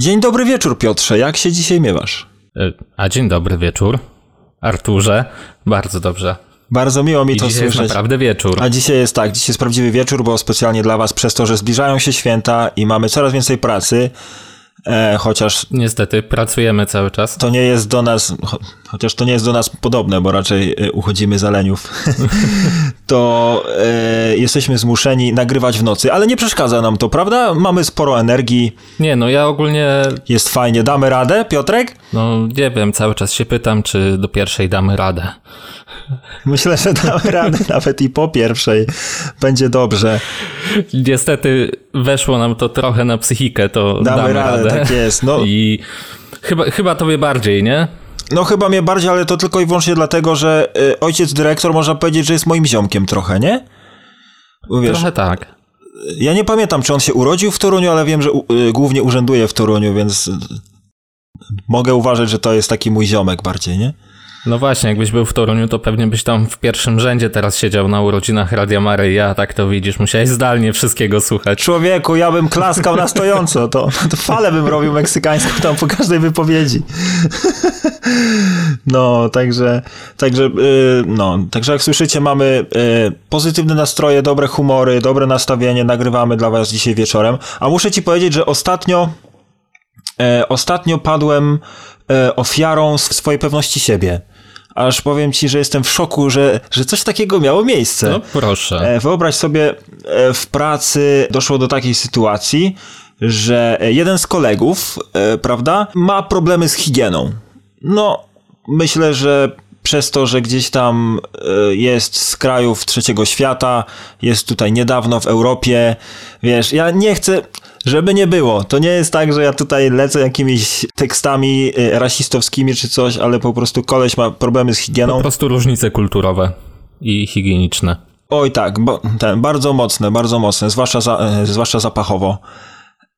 Dzień dobry wieczór, Piotrze. Jak się dzisiaj miewasz? E, a dzień dobry wieczór, Arturze. Bardzo dobrze. Bardzo miło mi I to dzisiaj słyszeć. jest naprawdę wieczór. A dzisiaj jest tak, dzisiaj jest prawdziwy wieczór, bo specjalnie dla was przez to, że zbliżają się święta i mamy coraz więcej pracy, e, chociaż Niestety, pracujemy cały czas. to nie jest do nas, cho, chociaż to nie jest do nas podobne, bo raczej e, uchodzimy leniów, to e, jesteśmy zmuszeni nagrywać w nocy, ale nie przeszkadza nam to, prawda? Mamy sporo energii, Nie, no ja ogólnie, jest fajnie. Damy radę, Piotrek? no nie wiem, cały czas się pytam, czy do pierwszej damy radę. Myślę, że damy radę nawet i po pierwszej. Będzie dobrze. Niestety weszło nam to trochę na psychikę, to Damy, damy, radę, tak jest. No, I chyba, chyba tobie bardziej, nie? No chyba mnie bardziej, ale to tylko i wyłącznie dlatego, że y, ojciec dyrektor można powiedzieć, że jest moim ziomkiem trochę, nie? Wiesz, Trochę tak. ja nie pamiętam, czy on się urodził w Toruniu, ale wiem, że y, głównie urzęduje w Toruniu, więc mogę uważać, że to jest taki mój ziomek bardziej, nie? No właśnie, jakbyś był w Toruniu, to pewnie byś tam w pierwszym rzędzie teraz siedział na urodzinach Radia Maryja, tak to widzisz, musiałeś zdalnie wszystkiego słuchać. Człowieku, ja bym klaskał na stojąco, to, to falę bym robił meksykańską tam po każdej wypowiedzi. No, także, także, y, no, także jak słyszycie, mamy y, pozytywne nastroje, dobre humory, dobre nastawienie, nagrywamy dla was dzisiaj wieczorem, a muszę ci powiedzieć, że ostatnio, e, ostatnio padłem ofiarą sw- swojej pewności siebie. Aż powiem ci, że jestem w szoku, że, że coś takiego miało miejsce. No proszę. E, Wyobraź sobie, e, w pracy doszło do takiej sytuacji, że jeden z kolegów, e, prawda, ma problemy z higieną. No, myślę, że przez to, że gdzieś tam e, jest z krajów trzeciego świata, jest tutaj niedawno w Europie, wiesz, ja nie chcę, żeby nie było. To nie jest tak, że ja tutaj lecę jakimiś tekstami e, rasistowskimi czy coś, ale po prostu koleś ma problemy z higieną. Po prostu różnice kulturowe i higieniczne. Oj tak, bo, ten, bardzo mocne, bardzo mocne, zwłaszcza, za, e, zwłaszcza zapachowo.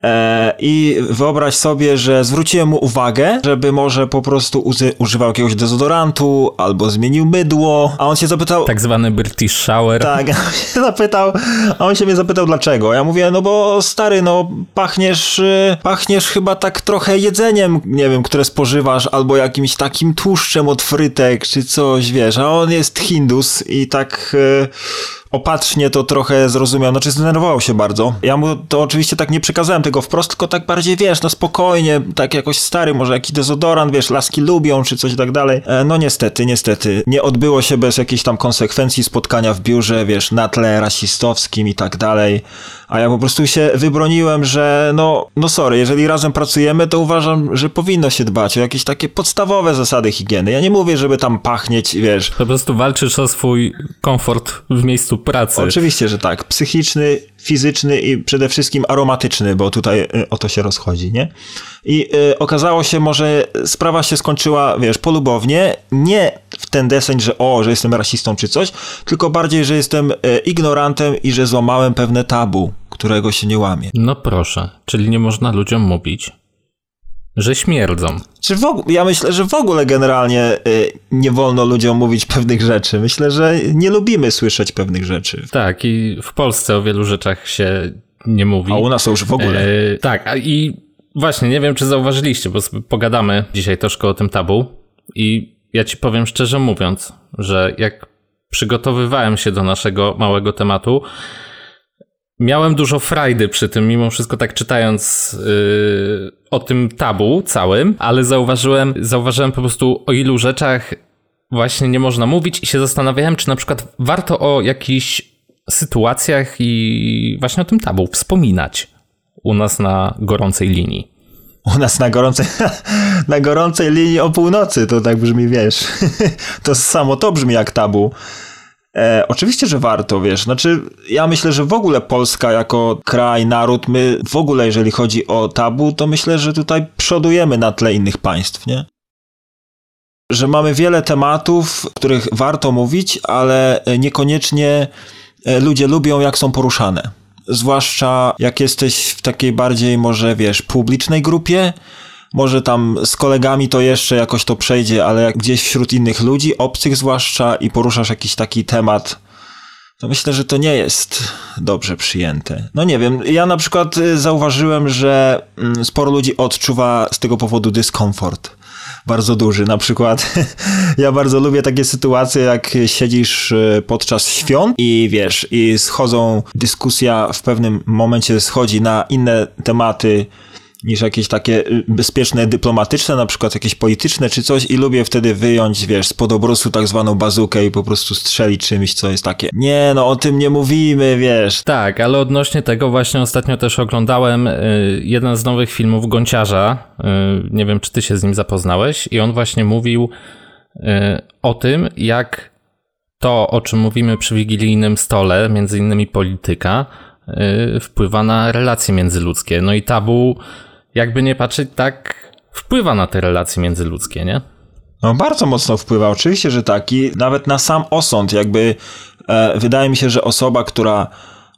E, I wyobraź sobie, że zwróciłem mu uwagę, żeby może po prostu używał jakiegoś dezodorantu albo zmienił mydło, a on się zapytał... Tak zwany British Shower. Tak, a on się zapytał, a on się mnie zapytał dlaczego. Ja mówię, no bo stary, no pachniesz, y, pachniesz chyba tak trochę jedzeniem, nie wiem, które spożywasz, albo jakimś takim tłuszczem od frytek, czy coś, wiesz, a on jest Hindus i tak... y, Opatrznie to trochę zrozumiał, znaczy zdenerwował się bardzo. Ja mu to oczywiście tak nie przekazałem tego wprost, tylko tak bardziej, wiesz, no spokojnie, tak jakoś stary, może jakiś dezodorant, wiesz, laski lubią, czy coś tak dalej. E, No niestety, niestety, nie odbyło się bez jakichś tam konsekwencji spotkania w biurze, wiesz, na tle rasistowskim i tak dalej. A ja po prostu się wybroniłem, że no, no sorry, jeżeli razem pracujemy, to uważam, że powinno się dbać o jakieś takie podstawowe zasady higieny. Ja nie mówię, żeby tam pachnieć, wiesz, Po prostu walczysz o swój komfort w miejscu pracy. Oczywiście, że tak. Psychiczny, fizyczny i przede wszystkim aromatyczny, bo tutaj y, o to się rozchodzi, nie? I y, okazało się, może sprawa się skończyła, wiesz, polubownie, nie w ten deseń, że o, że jestem rasistą czy coś, tylko bardziej, że jestem y, ignorantem i że złamałem pewne tabu, którego się nie łamie. No proszę, czyli nie można ludziom mówić, że śmierdzą. Czy w ogóle, ja myślę, że w ogóle generalnie y, nie wolno ludziom mówić pewnych rzeczy. Myślę, że nie lubimy słyszeć pewnych rzeczy. Tak, i w Polsce o wielu rzeczach się nie mówi. A u nas już w ogóle. E, tak, a i właśnie, nie wiem, czy zauważyliście, bo pogadamy dzisiaj troszkę o tym tabu i ja ci powiem szczerze mówiąc, że jak przygotowywałem się do naszego małego tematu, miałem dużo frajdy przy tym, mimo wszystko tak czytając yy, o tym tabu całym, ale zauważyłem, zauważyłem po prostu o ilu rzeczach właśnie nie można mówić i się zastanawiałem, czy na przykład warto o jakichś sytuacjach i właśnie o tym tabu wspominać u nas na gorącej linii. U nas na gorącej, na gorącej linii o północy, to tak brzmi, wiesz. To samo to brzmi jak tabu. E, oczywiście, że warto, wiesz. Znaczy, ja myślę, że w ogóle Polska jako kraj, naród, my w ogóle, jeżeli chodzi o tabu, to myślę, że tutaj przodujemy na tle innych państw, nie? Że mamy wiele tematów, o których warto mówić, ale niekoniecznie e, ludzie lubią, jak są poruszane. Zwłaszcza jak jesteś w takiej bardziej, może wiesz, publicznej grupie, może tam z kolegami to jeszcze jakoś to przejdzie, ale jak gdzieś wśród innych ludzi, obcych zwłaszcza, i poruszasz jakiś taki temat to myślę, że to nie jest dobrze przyjęte. No nie wiem, ja na przykład y, zauważyłem, że mm, sporo ludzi odczuwa z tego powodu dyskomfort bardzo duży. Na przykład ja bardzo lubię takie sytuacje, jak siedzisz y, podczas świąt i wiesz, i schodzą, dyskusja w pewnym momencie schodzi na inne tematy, niż jakieś takie y, bezpieczne, dyplomatyczne, na przykład jakieś polityczne czy coś i lubię wtedy wyjąć, wiesz, spod obrusu tak zwaną bazukę i po prostu strzelić czymś, co jest takie, nie no, o tym nie mówimy, wiesz. Tak, ale odnośnie tego właśnie ostatnio też oglądałem y, jeden z nowych filmów Gonciarza, y, nie wiem, czy ty się z nim zapoznałeś i on właśnie mówił o tym, jak to, o czym mówimy przy wigilijnym stole, między innymi polityka, wpływa na relacje międzyludzkie. No i tabu jakby nie patrzeć, tak wpływa na te relacje międzyludzkie, nie? No bardzo mocno wpływa, oczywiście, że tak. I nawet na sam osąd, jakby e, wydaje mi się, że osoba, która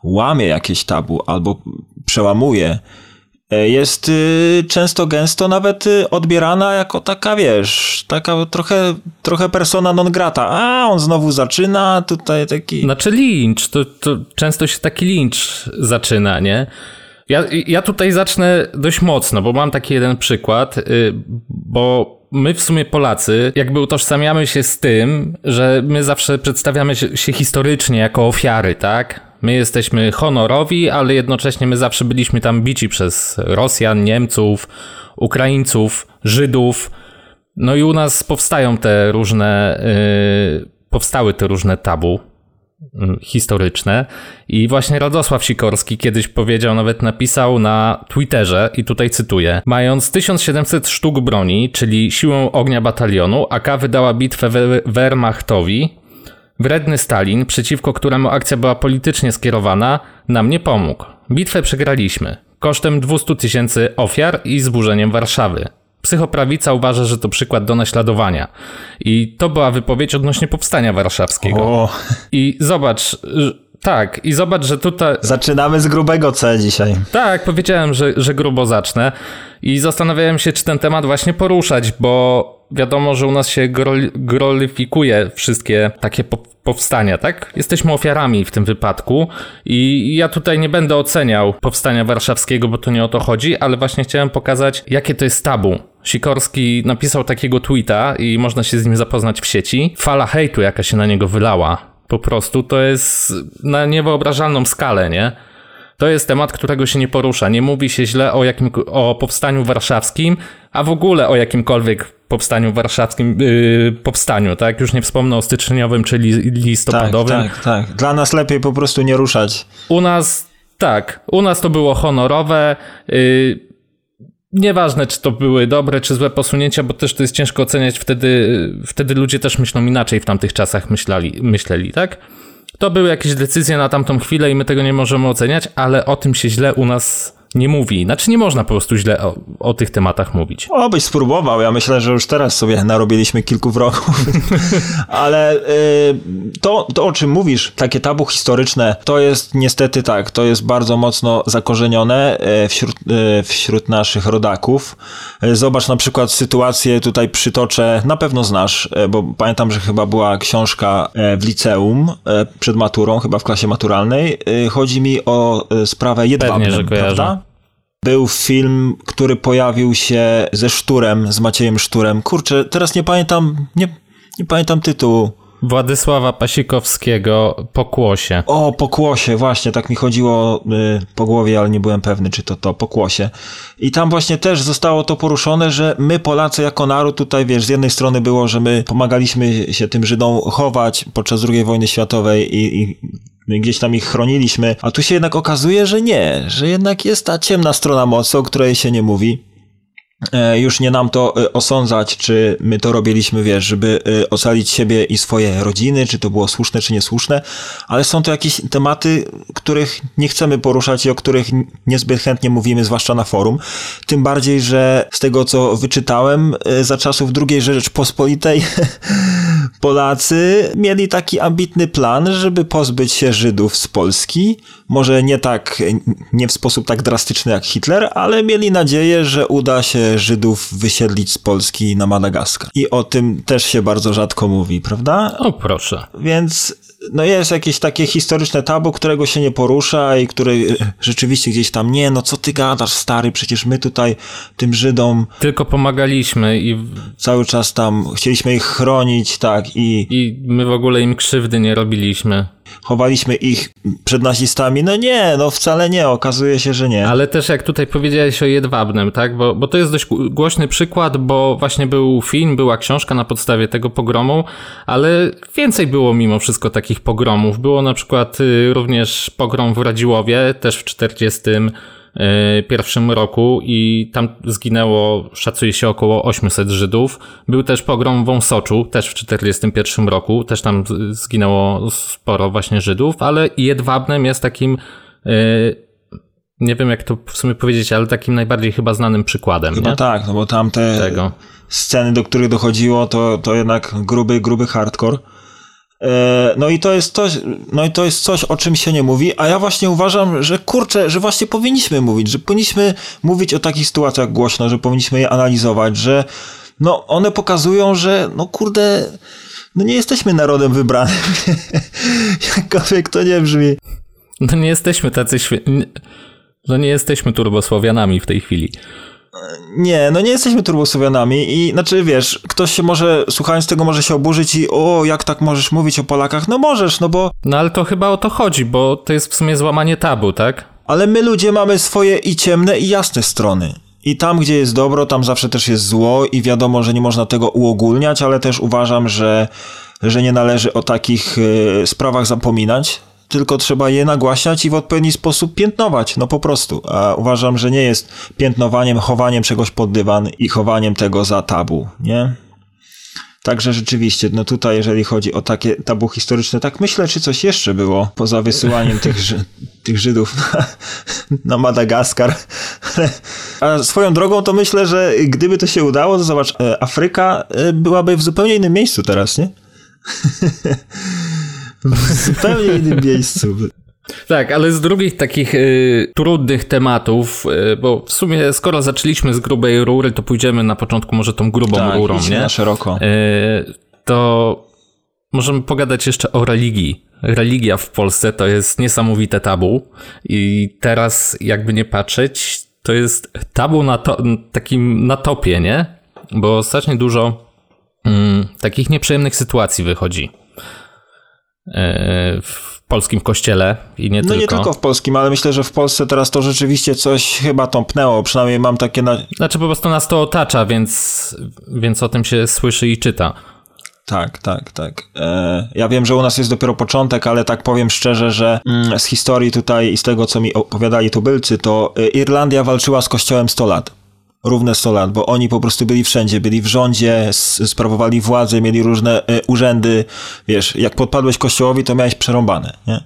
łamie jakieś tabu albo przełamuje, e, jest y, często gęsto nawet y, odbierana jako taka, wiesz, taka trochę, trochę persona non grata. A, on znowu zaczyna, tutaj taki... Znaczy lincz, to, to często się taki lincz zaczyna, nie? Ja, ja tutaj zacznę dość mocno, bo mam taki jeden przykład, y, bo my w sumie Polacy jakby utożsamiamy się z tym, że my zawsze przedstawiamy się historycznie jako ofiary, tak? My jesteśmy honorowi, ale jednocześnie my zawsze byliśmy tam bici przez Rosjan, Niemców, Ukraińców, Żydów. No i u nas powstają te różne, yy, powstały te różne tabu historyczne. I właśnie Radosław Sikorski kiedyś powiedział, nawet napisał na Twitterze, i tutaj cytuję: Mając 1700 sztuk broni, czyli siłę ognia batalionu, AK wydała bitwę Wehrmachtowi. Wredny Stalin, przeciwko któremu akcja była politycznie skierowana, nam nie pomógł. Bitwę przegraliśmy kosztem 200 tysięcy ofiar i zburzeniem Warszawy. Psychoprawica uważa, że to przykład do naśladowania. I to była wypowiedź odnośnie powstania warszawskiego. O. I zobacz, tak, i zobacz, że tutaj. Zaczynamy z grubego C dzisiaj. Tak, powiedziałem, że, że grubo zacznę. I zastanawiałem się, czy ten temat właśnie poruszać, bo wiadomo, że u nas się glorifikuje wszystkie takie powstania, tak? Jesteśmy ofiarami w tym wypadku i ja tutaj nie będę oceniał powstania warszawskiego, bo to nie o to chodzi, ale właśnie chciałem pokazać, jakie to jest tabu. Sikorski napisał takiego tweeta i można się z nim zapoznać w sieci. Fala hejtu, jaka się na niego wylała. Po prostu to jest na niewyobrażalną skalę, nie? To jest temat, którego się nie porusza. Nie mówi się źle o, jakim, o powstaniu warszawskim, a w ogóle o jakimkolwiek powstaniu warszawskim, yy, powstaniu, tak? Już nie wspomnę o styczniowym, czyli listopadowym. Tak, tak, tak. Dla nas lepiej po prostu nie ruszać. U nas, tak, u nas to było honorowe. Yy, nieważne, czy to były dobre, czy złe posunięcia, bo też to jest ciężko oceniać. Wtedy, wtedy ludzie też myślą inaczej w tamtych czasach myśleli, myśleli tak? To były jakieś decyzje na tamtą chwilę i my tego nie możemy oceniać, ale o tym się źle u nas nie mówi. Znaczy nie można po prostu źle o, o tych tematach mówić. O, byś spróbował. Ja myślę, że już teraz sobie narobiliśmy kilku wrogów. Ale y, to, to, o czym mówisz, takie tabu historyczne, to jest niestety tak, to jest bardzo mocno zakorzenione y, wśród, y, wśród naszych rodaków. Y, zobacz na przykład sytuację, tutaj przytoczę, na pewno znasz, bo pamiętam, że chyba była książka w liceum przed maturą, chyba w klasie maturalnej. Chodzi mi o sprawę jedwabnym, prawda? Był film, który pojawił się ze Szturem, z Maciejem Szturem. Kurczę, teraz nie pamiętam, nie, nie pamiętam tytułu. Władysława Pasikowskiego Pokłosie. O, Pokłosie, właśnie, tak mi chodziło y, po głowie, ale nie byłem pewny, czy to to, Pokłosie. I tam właśnie też zostało to poruszone, że my Polacy jako naród tutaj, wiesz, z jednej strony było, że my pomagaliśmy się tym Żydom chować podczas II wojny światowej i, i gdzieś tam ich chroniliśmy, a tu się jednak okazuje, że nie, że jednak jest ta ciemna strona mocy, o której się nie mówi. E, już nie nam to e, osądzać, czy my to robiliśmy, wiesz, żeby e, ocalić siebie i swoje rodziny, czy to było słuszne, czy niesłuszne, ale są to jakieś tematy, których nie chcemy poruszać i o których niezbyt chętnie mówimy, zwłaszcza na forum. Tym bardziej, że z tego, co wyczytałem, za czasów II Rzeczpospolitej Polacy mieli taki ambitny plan, żeby pozbyć się Żydów z Polski. Może nie tak, nie w sposób tak drastyczny jak Hitler, ale mieli nadzieję, że uda się Żydów wysiedlić z Polski na Madagaskar. I o tym też się bardzo rzadko mówi, prawda? O proszę. Więc no jest jakieś takie historyczne tabu, którego się nie porusza i który rzeczywiście gdzieś tam, nie, no co ty gadasz, stary, przecież my tutaj tym Żydom Tylko pomagaliśmy i, cały czas tam chcieliśmy ich chronić, tak, i i my w ogóle im krzywdy nie robiliśmy. chowaliśmy ich przed nazistami. No nie, no wcale nie, okazuje się, że nie. Ale też jak tutaj powiedziałeś o Jedwabnem, tak? Bo, bo to jest dość głośny przykład, bo właśnie był film, była książka na podstawie tego pogromu, ale więcej było mimo wszystko takich pogromów. Było na przykład y, również pogrom w Radziłowie, też w 40 y, roku i tam zginęło, szacuje się, około 800 Żydów. Był też pogrom w Wąsoczu, też w 41 roku, też tam zginęło sporo właśnie Żydów, ale Jedwabnem jest takim y, nie wiem jak to w sumie powiedzieć, ale takim najbardziej chyba znanym przykładem, No nie? tak, no bo tam te Tego. sceny, do których dochodziło, to, to jednak gruby, gruby hardcore. E, No i to jest coś, no i to jest coś, o czym się nie mówi, a ja właśnie uważam, że kurczę, że właśnie powinniśmy mówić, że powinniśmy mówić o takich sytuacjach głośno, że powinniśmy je analizować, że no one pokazują, że no kurde, no nie jesteśmy narodem wybranym. Jakkolwiek to nie brzmi. No nie jesteśmy tacy świe... nie- No nie jesteśmy turbosłowianami w tej chwili. Nie, no nie jesteśmy turbosłowianami i znaczy wiesz, ktoś się może, słuchając tego, może się oburzyć i o, jak tak możesz mówić o Polakach? No możesz, no bo, No ale to chyba o to chodzi, bo to jest w sumie złamanie tabu, tak? ale my ludzie mamy swoje i ciemne i jasne strony. I tam, gdzie jest dobro, tam zawsze też jest zło i wiadomo, że nie można tego uogólniać, ale też uważam, że, że nie należy o takich e, sprawach zapominać, tylko trzeba je nagłaśniać i w odpowiedni sposób piętnować, no po prostu. A uważam, że nie jest piętnowaniem, chowaniem czegoś pod dywan i chowaniem tego za tabu, nie? Także rzeczywiście, no tutaj jeżeli chodzi o takie tabu historyczne, tak myślę, czy coś jeszcze było poza wysyłaniem tych, tych Żydów na, na Madagaskar. A swoją drogą to myślę, że gdyby to się udało, to zobacz, e, Afryka e, byłaby w zupełnie innym miejscu teraz, nie? w zupełnie innym miejscu. Tak, ale z drugich takich y, trudnych tematów, y, bo w sumie skoro zaczęliśmy z grubej rury, to pójdziemy na początku może tą grubą Tak, rurą, nie? na szeroko. Y, to możemy pogadać jeszcze o religii. Religia w Polsce to jest niesamowite tabu i teraz jakby nie patrzeć, to jest tabu na to, takim na topie, nie? Bo strasznie dużo mm, takich nieprzyjemnych sytuacji wychodzi w polskim kościele i nie No tylko. nie tylko w polskim, ale myślę, że w Polsce teraz to rzeczywiście coś chyba tąpnęło. Przynajmniej mam takie na... Znaczy po prostu nas to otacza, więc, więc o tym się słyszy i czyta. Tak, tak, tak. E, ja wiem, że u nas jest dopiero początek, ale tak powiem szczerze, że mm, z historii tutaj i z tego, co mi opowiadali tubylcy, to e, Irlandia walczyła z kościołem 100 lat. Równe 100 lat, bo oni po prostu byli wszędzie, byli w rządzie, sprawowali władzę, mieli różne e, urzędy. Wiesz, jak podpadłeś kościołowi, to miałeś przerąbane, nie?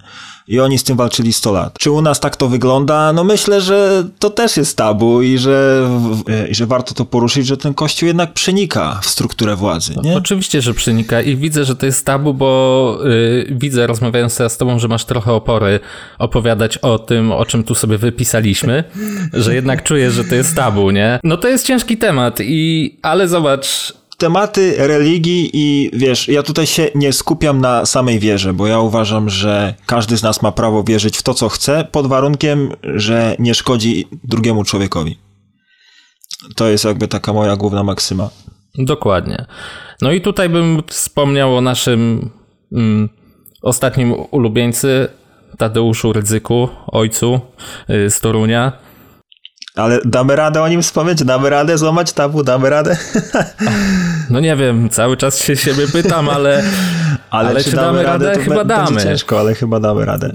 I oni z tym walczyli 100 lat. Czy u nas tak to wygląda? No myślę, że to też jest tabu i że, e, i że warto to poruszyć, że ten kościół jednak przenika w strukturę władzy, nie? Oczywiście, że przenika i widzę, że to jest tabu, bo y, widzę, rozmawiając teraz z tobą, że masz trochę opory opowiadać o tym, o czym tu sobie wypisaliśmy, że jednak czujesz, że to jest tabu, nie? No to jest ciężki temat i, ale zobacz, tematy religii i wiesz, ja tutaj się nie skupiam na samej wierze, bo ja uważam, że każdy z nas ma prawo wierzyć w to, co chce, pod warunkiem, że nie szkodzi drugiemu człowiekowi. To jest jakby taka moja główna maksyma. Dokładnie. No i tutaj bym wspomniał o naszym mm, ostatnim ulubieńcy, Tadeuszu Rydzyku, ojcu y, z Torunia. Ale damy radę o nim wspomnieć? Damy radę złamać tabu? Damy radę? No nie wiem, cały czas się siebie pytam, ale, ale, czy damy radę? to Chyba damy. ciężko, ale chyba damy radę.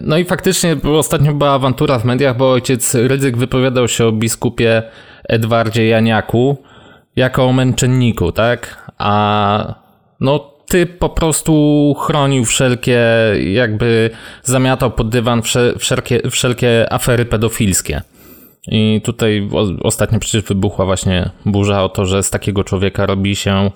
No i faktycznie ostatnio była awantura w mediach, bo ojciec Rydzyk wypowiadał się o biskupie Edwardzie Janiaku jako o męczenniku, tak? A no typ po prostu chronił wszelkie, jakby zamiatał pod dywan wsze, wszelkie, wszelkie afery pedofilskie. I tutaj ostatnio przecież wybuchła właśnie burza o to, że z takiego człowieka robi się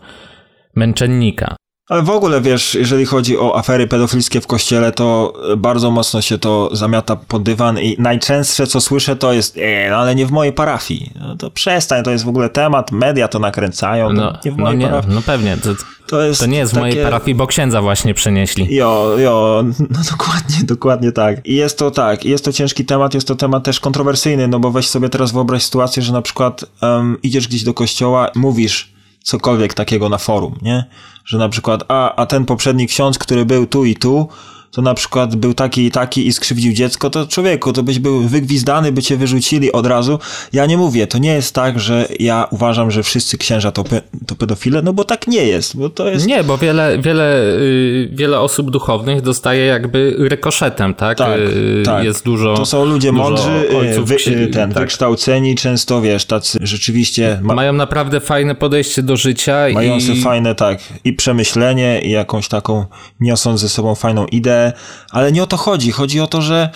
męczennika. Ale w ogóle wiesz, jeżeli chodzi o afery pedofilskie w kościele, to bardzo mocno się to zamiata pod dywan i najczęstsze co słyszę to jest, e, no ale nie w mojej parafii. No to przestań, to jest w ogóle temat, media to nakręcają, no, nie w no mojej nie, parafii. no pewnie, to, To, jest to nie jest w mojej takie- parafii, bo księdza właśnie przenieśli. Jo, jo, no dokładnie, dokładnie tak. I jest to tak, jest to ciężki temat, jest to temat też kontrowersyjny, no bo weź sobie teraz wyobraź sytuację, że na przykład em, idziesz gdzieś do kościoła, mówisz cokolwiek takiego na forum, nie? Że na przykład, a, a ten poprzedni ksiądz, który był tu i tu, to na przykład był taki i taki i skrzywdził dziecko, to człowieku, to byś był wygwizdany, by cię wyrzucili od razu. Ja nie mówię, to nie jest tak, że ja uważam, że wszyscy księża to, pe, to pedofile, no bo tak nie jest, bo to jest... Nie, bo wiele, wiele, y, wiele osób duchownych dostaje jakby rykoszetem, tak? Tak, Y, tak. Jest dużo. To są ludzie mądrzy, y, ojców wy, y, ten, tak. wykształceni, często wiesz, tacy rzeczywiście ma, Mają naprawdę fajne podejście do życia mający i fajne, tak, i przemyślenie, i jakąś taką, niosą ze sobą fajną ideę, ale nie o to chodzi. Chodzi o to, że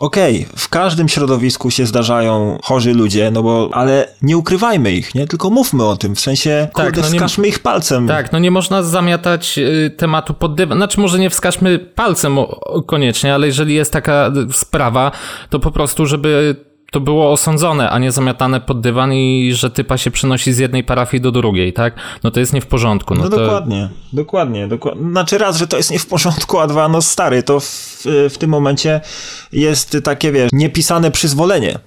okej, w każdym środowisku się zdarzają chorzy ludzie, no bo, ale nie ukrywajmy ich, nie? Tylko mówmy o tym, w sensie, Tak, kurde, no nie- wskażmy ich palcem. Tak, no nie można zamiatać y, tematu pod dywan. Znaczy, może nie wskażmy palcem o, o, koniecznie, ale jeżeli jest taka y, sprawa, to po prostu, żeby to było osądzone, a nie zamiatane pod dywan i że typa się przenosi z jednej parafii do drugiej, tak? No to jest nie w porządku. No, No to, dokładnie, dokładnie, dokładnie. Znaczy raz, że to jest nie w porządku, a dwa, no stary, to w, w tym momencie jest takie, wiesz, niepisane przyzwolenie.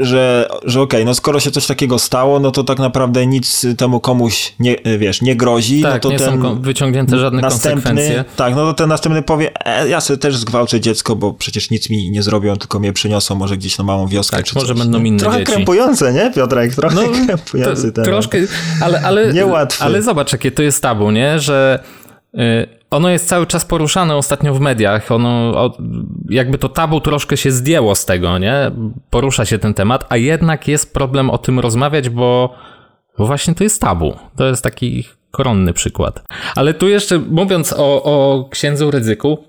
Że, że okej, no skoro się coś takiego stało, no to tak naprawdę nic temu komuś nie, wiesz, nie grozi. Tak, no to nie ten są wyciągnięte żadne następny, konsekwencje. Tak, no to ten następny powie, e, ja sobie też zgwałcę dziecko, bo przecież nic mi nie zrobią, tylko mnie przyniosą może gdzieś na małą wioskę Tak, czy może coś, będą inne Trochę dzieci. krępujące, nie Piotrek? Trochę No, krępujący to, temat. troszkę, ale, ale, Niełatwy. ale zobacz, jakie to jest tabu, nie? Że y, ono jest cały czas poruszane ostatnio w mediach. Ono, jakby to tabu troszkę się zdjęło z tego, nie? Porusza się ten temat, a jednak jest problem o tym rozmawiać, bo, bo właśnie to jest tabu. To jest taki koronny przykład. Ale tu jeszcze mówiąc o, o księdzu ryzyku,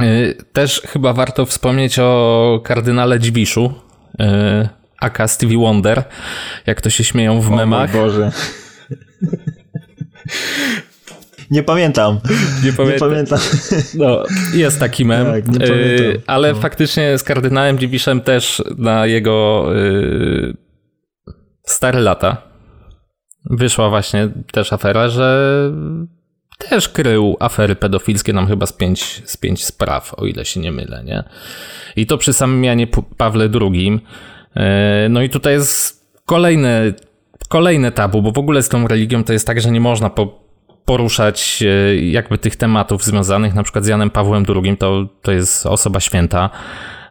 y, też chyba warto wspomnieć o kardynale Dziwiszu, y, aka Stevie Wonder, jak to się śmieją w O memach. Boże. Nie pamiętam. Nie Nie pamiętam. No, jest taki mem, Tak, y, ale faktycznie z kardynałem Dziwiszem też na jego y, stare lata wyszła właśnie też afera, że też krył afery pedofilskie, nam chyba z pięć, z pięć spraw, o ile się nie mylę, nie? I to przy samym Janie Pawle II. Y, No i tutaj jest kolejne, kolejne tabu, bo w ogóle z tą religią to jest tak, że nie można po, poruszać e, jakby tych tematów związanych na przykład z Janem Pawłem II, to, to jest osoba święta.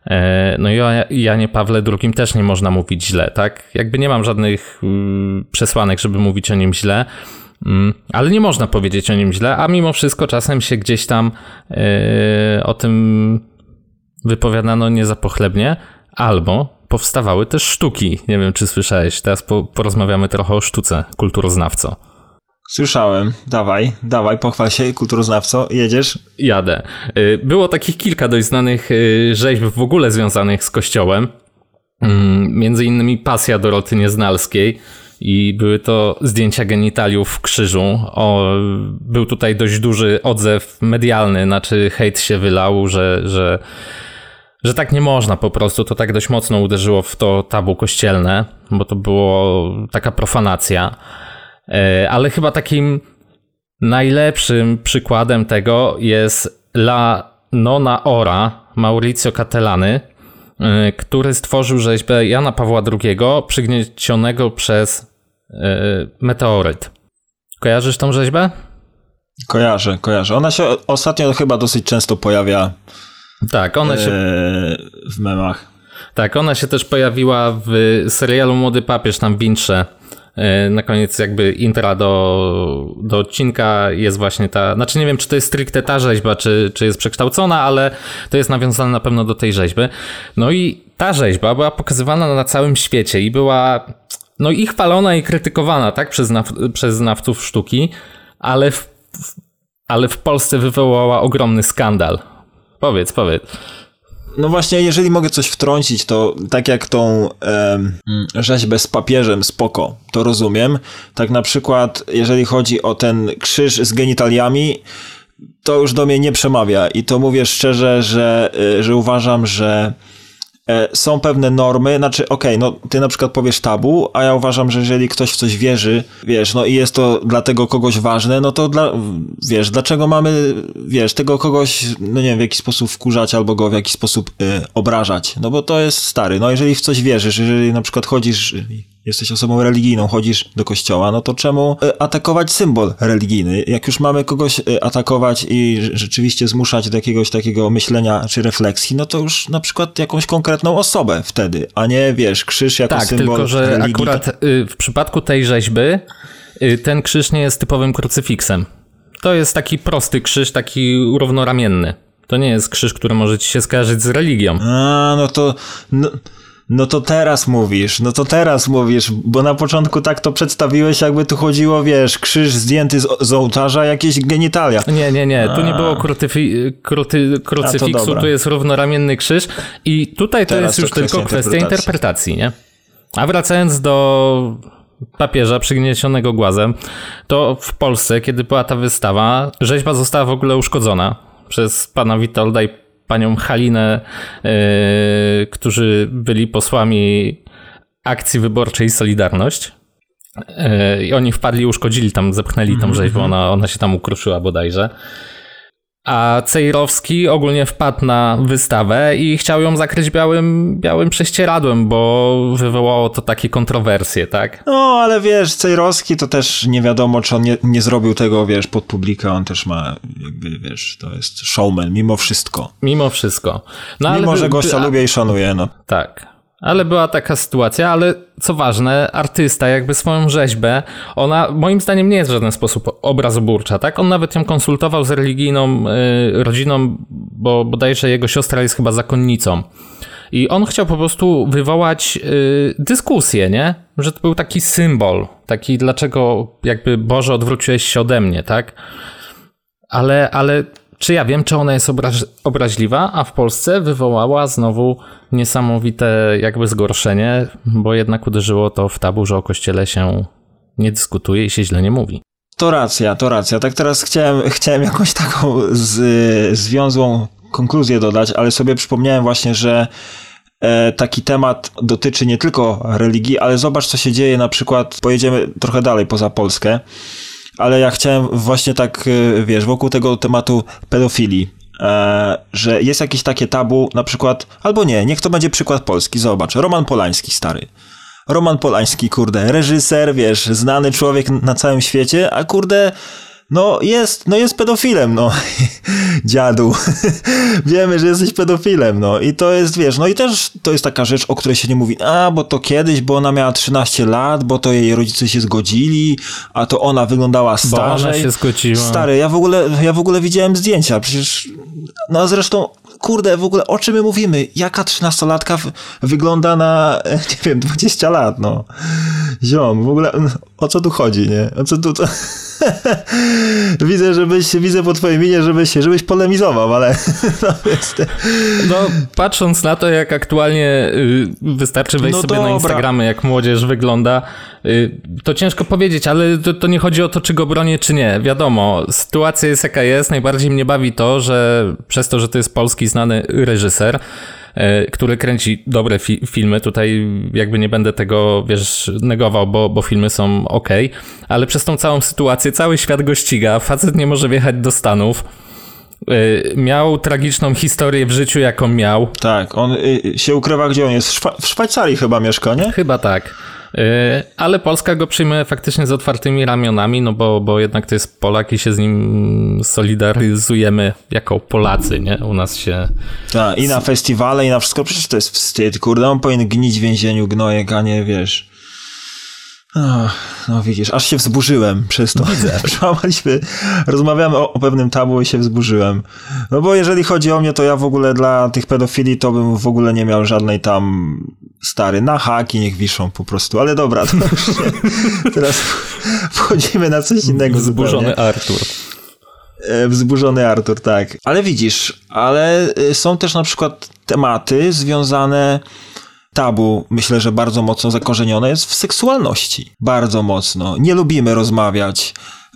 E, No i o Janie Pawle II też nie można mówić źle, tak? Jakby nie mam żadnych mm, przesłanek, żeby mówić o nim źle, mm, ale nie można powiedzieć o nim źle, a mimo wszystko czasem się gdzieś tam e, o tym wypowiadano nie za pochlebnie, albo powstawały też sztuki. Nie wiem, czy słyszałeś. Teraz po, porozmawiamy trochę o sztuce, kulturoznawco. Słyszałem. Dawaj, dawaj, pochwal się, kulturoznawco. Jedziesz? Jadę. Y, Było takich kilka dość znanych y, rzeźb w ogóle związanych z kościołem. Mm, Między innymi Pasja Doroty Nieznalskiej i były to zdjęcia genitaliów w krzyżu. O, był tutaj dość duży odzew medialny, znaczy hejt się wylał, że, że, że tak nie można po prostu. To tak dość mocno uderzyło w to tabu kościelne, bo to było taka profanacja. E, Ale chyba takim najlepszym przykładem tego jest La Nona Ora Mauricio Catellany, y, który stworzył rzeźbę Jana Pawła II przygniecionego przez y, meteoryt. Kojarzysz tą rzeźbę? Kojarzę, kojarzę. Ona się ostatnio chyba dosyć często pojawia Tak, ona się, e, w memach. tak, ona się też pojawiła w serialu Młody Papież, tam w intrze. Y, Na koniec jakby intra do, do odcinka jest właśnie ta, znaczy nie wiem czy to jest stricte ta rzeźba, czy, czy jest przekształcona, ale to jest nawiązane na pewno do tej rzeźby. No i ta rzeźba była pokazywana na całym świecie i była no i chwalona i krytykowana, tak, przez, naw, przez znawców sztuki, ale w, ale w Polsce wywołała ogromny skandal. Powiedz, powiedz. No właśnie, jeżeli mogę coś wtrącić, to tak jak tą em, rzeźbę z papieżem, spoko, to rozumiem. Tak na przykład, jeżeli chodzi o ten krzyż z genitaliami, to już do mnie nie przemawia i to mówię szczerze, że, y, że uważam, że e, są pewne normy, znaczy okej, okay, no ty na przykład powiesz tabu, a ja uważam, że jeżeli ktoś w coś wierzy, wiesz, no i jest to dla tego kogoś ważne, no to dla, wiesz, dlaczego mamy, wiesz, tego kogoś, no nie wiem, w jakiś sposób wkurzać albo go w jakiś sposób y, obrażać, no bo to jest stary, no jeżeli w coś wierzysz, jeżeli na przykład chodzisz jesteś osobą religijną, chodzisz do kościoła, no to czemu e, atakować symbol religijny? Jak już mamy kogoś e, atakować i rzeczywiście zmuszać do jakiegoś takiego myślenia czy refleksji, no to już na przykład jakąś konkretną osobę wtedy, a nie wiesz, krzyż jako tak, symbol tylko, że religii. akurat y, w przypadku tej rzeźby y, ten krzyż nie jest typowym krucyfiksem. To jest taki prosty krzyż, taki równoramienny. To nie jest krzyż, który może ci się skojarzyć z religią. A, no to... No... No to teraz mówisz, no to teraz mówisz, bo na początku tak to przedstawiłeś, jakby tu chodziło, wiesz, krzyż zdjęty z, z ołtarza, jakieś genitalia. Nie, nie, nie, tu nie było krutyfi, kruty, krucyfiksu, tu jest równoramienny krzyż i tutaj to teraz jest już to tylko kwestia interpretacji, nie? A wracając do papieża przygniecionego głazem, to w Polsce, kiedy była ta wystawa, rzeźba została w ogóle uszkodzona przez pana Witolda i panią Halinę, yy, którzy byli posłami akcji wyborczej Solidarność. Yy, I oni wpadli, uszkodzili tam, zepchnęli tam rzeźbę, mhm. ona, ona się tam ukruszyła bodajże. A Cejrowski ogólnie wpadł na wystawę i chciał ją zakryć białym, białym prześcieradłem, bo wywołało to takie kontrowersje, tak? No, ale wiesz, Cejrowski to też nie wiadomo, czy on nie, nie zrobił tego, wiesz, pod publikę, on też ma, jakby, wiesz, to jest showman, mimo wszystko. Mimo wszystko. No, mimo, ale, że gościa by, lubię i szanuję, no. Tak. Ale była taka sytuacja, ale co ważne, artysta jakby swoją rzeźbę, ona moim zdaniem nie jest w żaden sposób obrazoburcza, tak? On nawet ją konsultował z religijną y, rodziną, bo bodajże jego siostra jest chyba zakonnicą. I on chciał po prostu wywołać y, dyskusję, nie? Że to był taki symbol, taki dlaczego jakby Boże odwróciłeś się ode mnie, tak? Ale, ale czy ja wiem, czy ona jest obraż obraźliwa, a w Polsce wywołała znowu niesamowite jakby zgorszenie, bo jednak uderzyło to w tabu, że o kościele się nie dyskutuje i się źle nie mówi. To racja, to racja. Tak teraz chciałem, chciałem jakąś taką z, związłą konkluzję dodać, ale sobie przypomniałem właśnie, że e, taki temat dotyczy nie tylko religii, ale zobacz, co się dzieje na przykład, pojedziemy trochę dalej poza Polskę, ale ja chciałem właśnie tak, e, wiesz, wokół tego tematu pedofilii, e, że jest jakieś takie tabu, na przykład, albo nie, niech to będzie przykład polski, zobacz, Roman Polański, stary. Roman Polański, kurde, reżyser, wiesz, znany człowiek na całym świecie, a kurde, no jest, no jest pedofilem, no. Dziadu. Wiemy, że jesteś pedofilem, no. I to jest, wiesz, no i też to jest taka rzecz, o której się nie mówi, a, bo to kiedyś, bo ona miała 13 lat, bo to jej rodzice się zgodzili, a to ona wyglądała starzej. Bo ona się zgodziła. Stary, ja w ogóle, ja w ogóle widziałem zdjęcia, przecież, no a zresztą, kurde, w ogóle o czym my mówimy? Jaka 13-latka wygląda na, nie wiem, 20 lat, no. Ziom, w ogóle, o co tu chodzi, nie? O co tu, to... widzę, żebyś, widzę po twojej minie, żebyś, żebyś polemizował, ale no, no patrząc na to, jak aktualnie y, wystarczy wejść no sobie dobra. na Instagramy, jak młodzież wygląda, y, to ciężko powiedzieć, ale to, to, nie chodzi o to, czy go bronię, czy nie. Wiadomo, sytuacja jest jaka jest. Najbardziej mnie bawi to, że przez to, że to jest polski znany reżyser, który kręci dobre fi filmy. Tutaj jakby nie będę tego, wiesz, negował, bo, bo filmy są ok, ale przez tą całą sytuację cały świat go ściga. Facet nie może wjechać do Stanów. E, miał tragiczną historię w życiu, jaką miał. Tak, on y, się ukrywa, gdzie on jest? W, Szwa w Szwajcarii chyba mieszka, nie? Chyba tak. E, ale Polska go przyjmuje faktycznie z otwartymi ramionami, no bo, bo jednak to jest Polak i się z nim solidaryzujemy jako Polacy, nie? U nas się... Tak, i na festiwale, i na wszystko, przecież to jest wstyd, kurde, on powinien gnić w więzieniu gnojek, a nie, wiesz... no widzisz, aż się wzburzyłem przez to. Widzę. Rozmawiamy o, o, pewnym tabu i się wzburzyłem. No bo jeżeli chodzi o mnie, to ja w ogóle dla tych pedofili to bym w ogóle nie miał żadnej tam stary, na haki niech wiszą po prostu, ale dobra, to już teraz wchodzimy na coś innego Zburzony zupełnie. Artur. E, wzburzony Artur, tak. Ale widzisz, ale y, są też na przykład tematy związane tabu, myślę, że bardzo mocno zakorzenione jest w seksualności. Bardzo mocno. Nie lubimy rozmawiać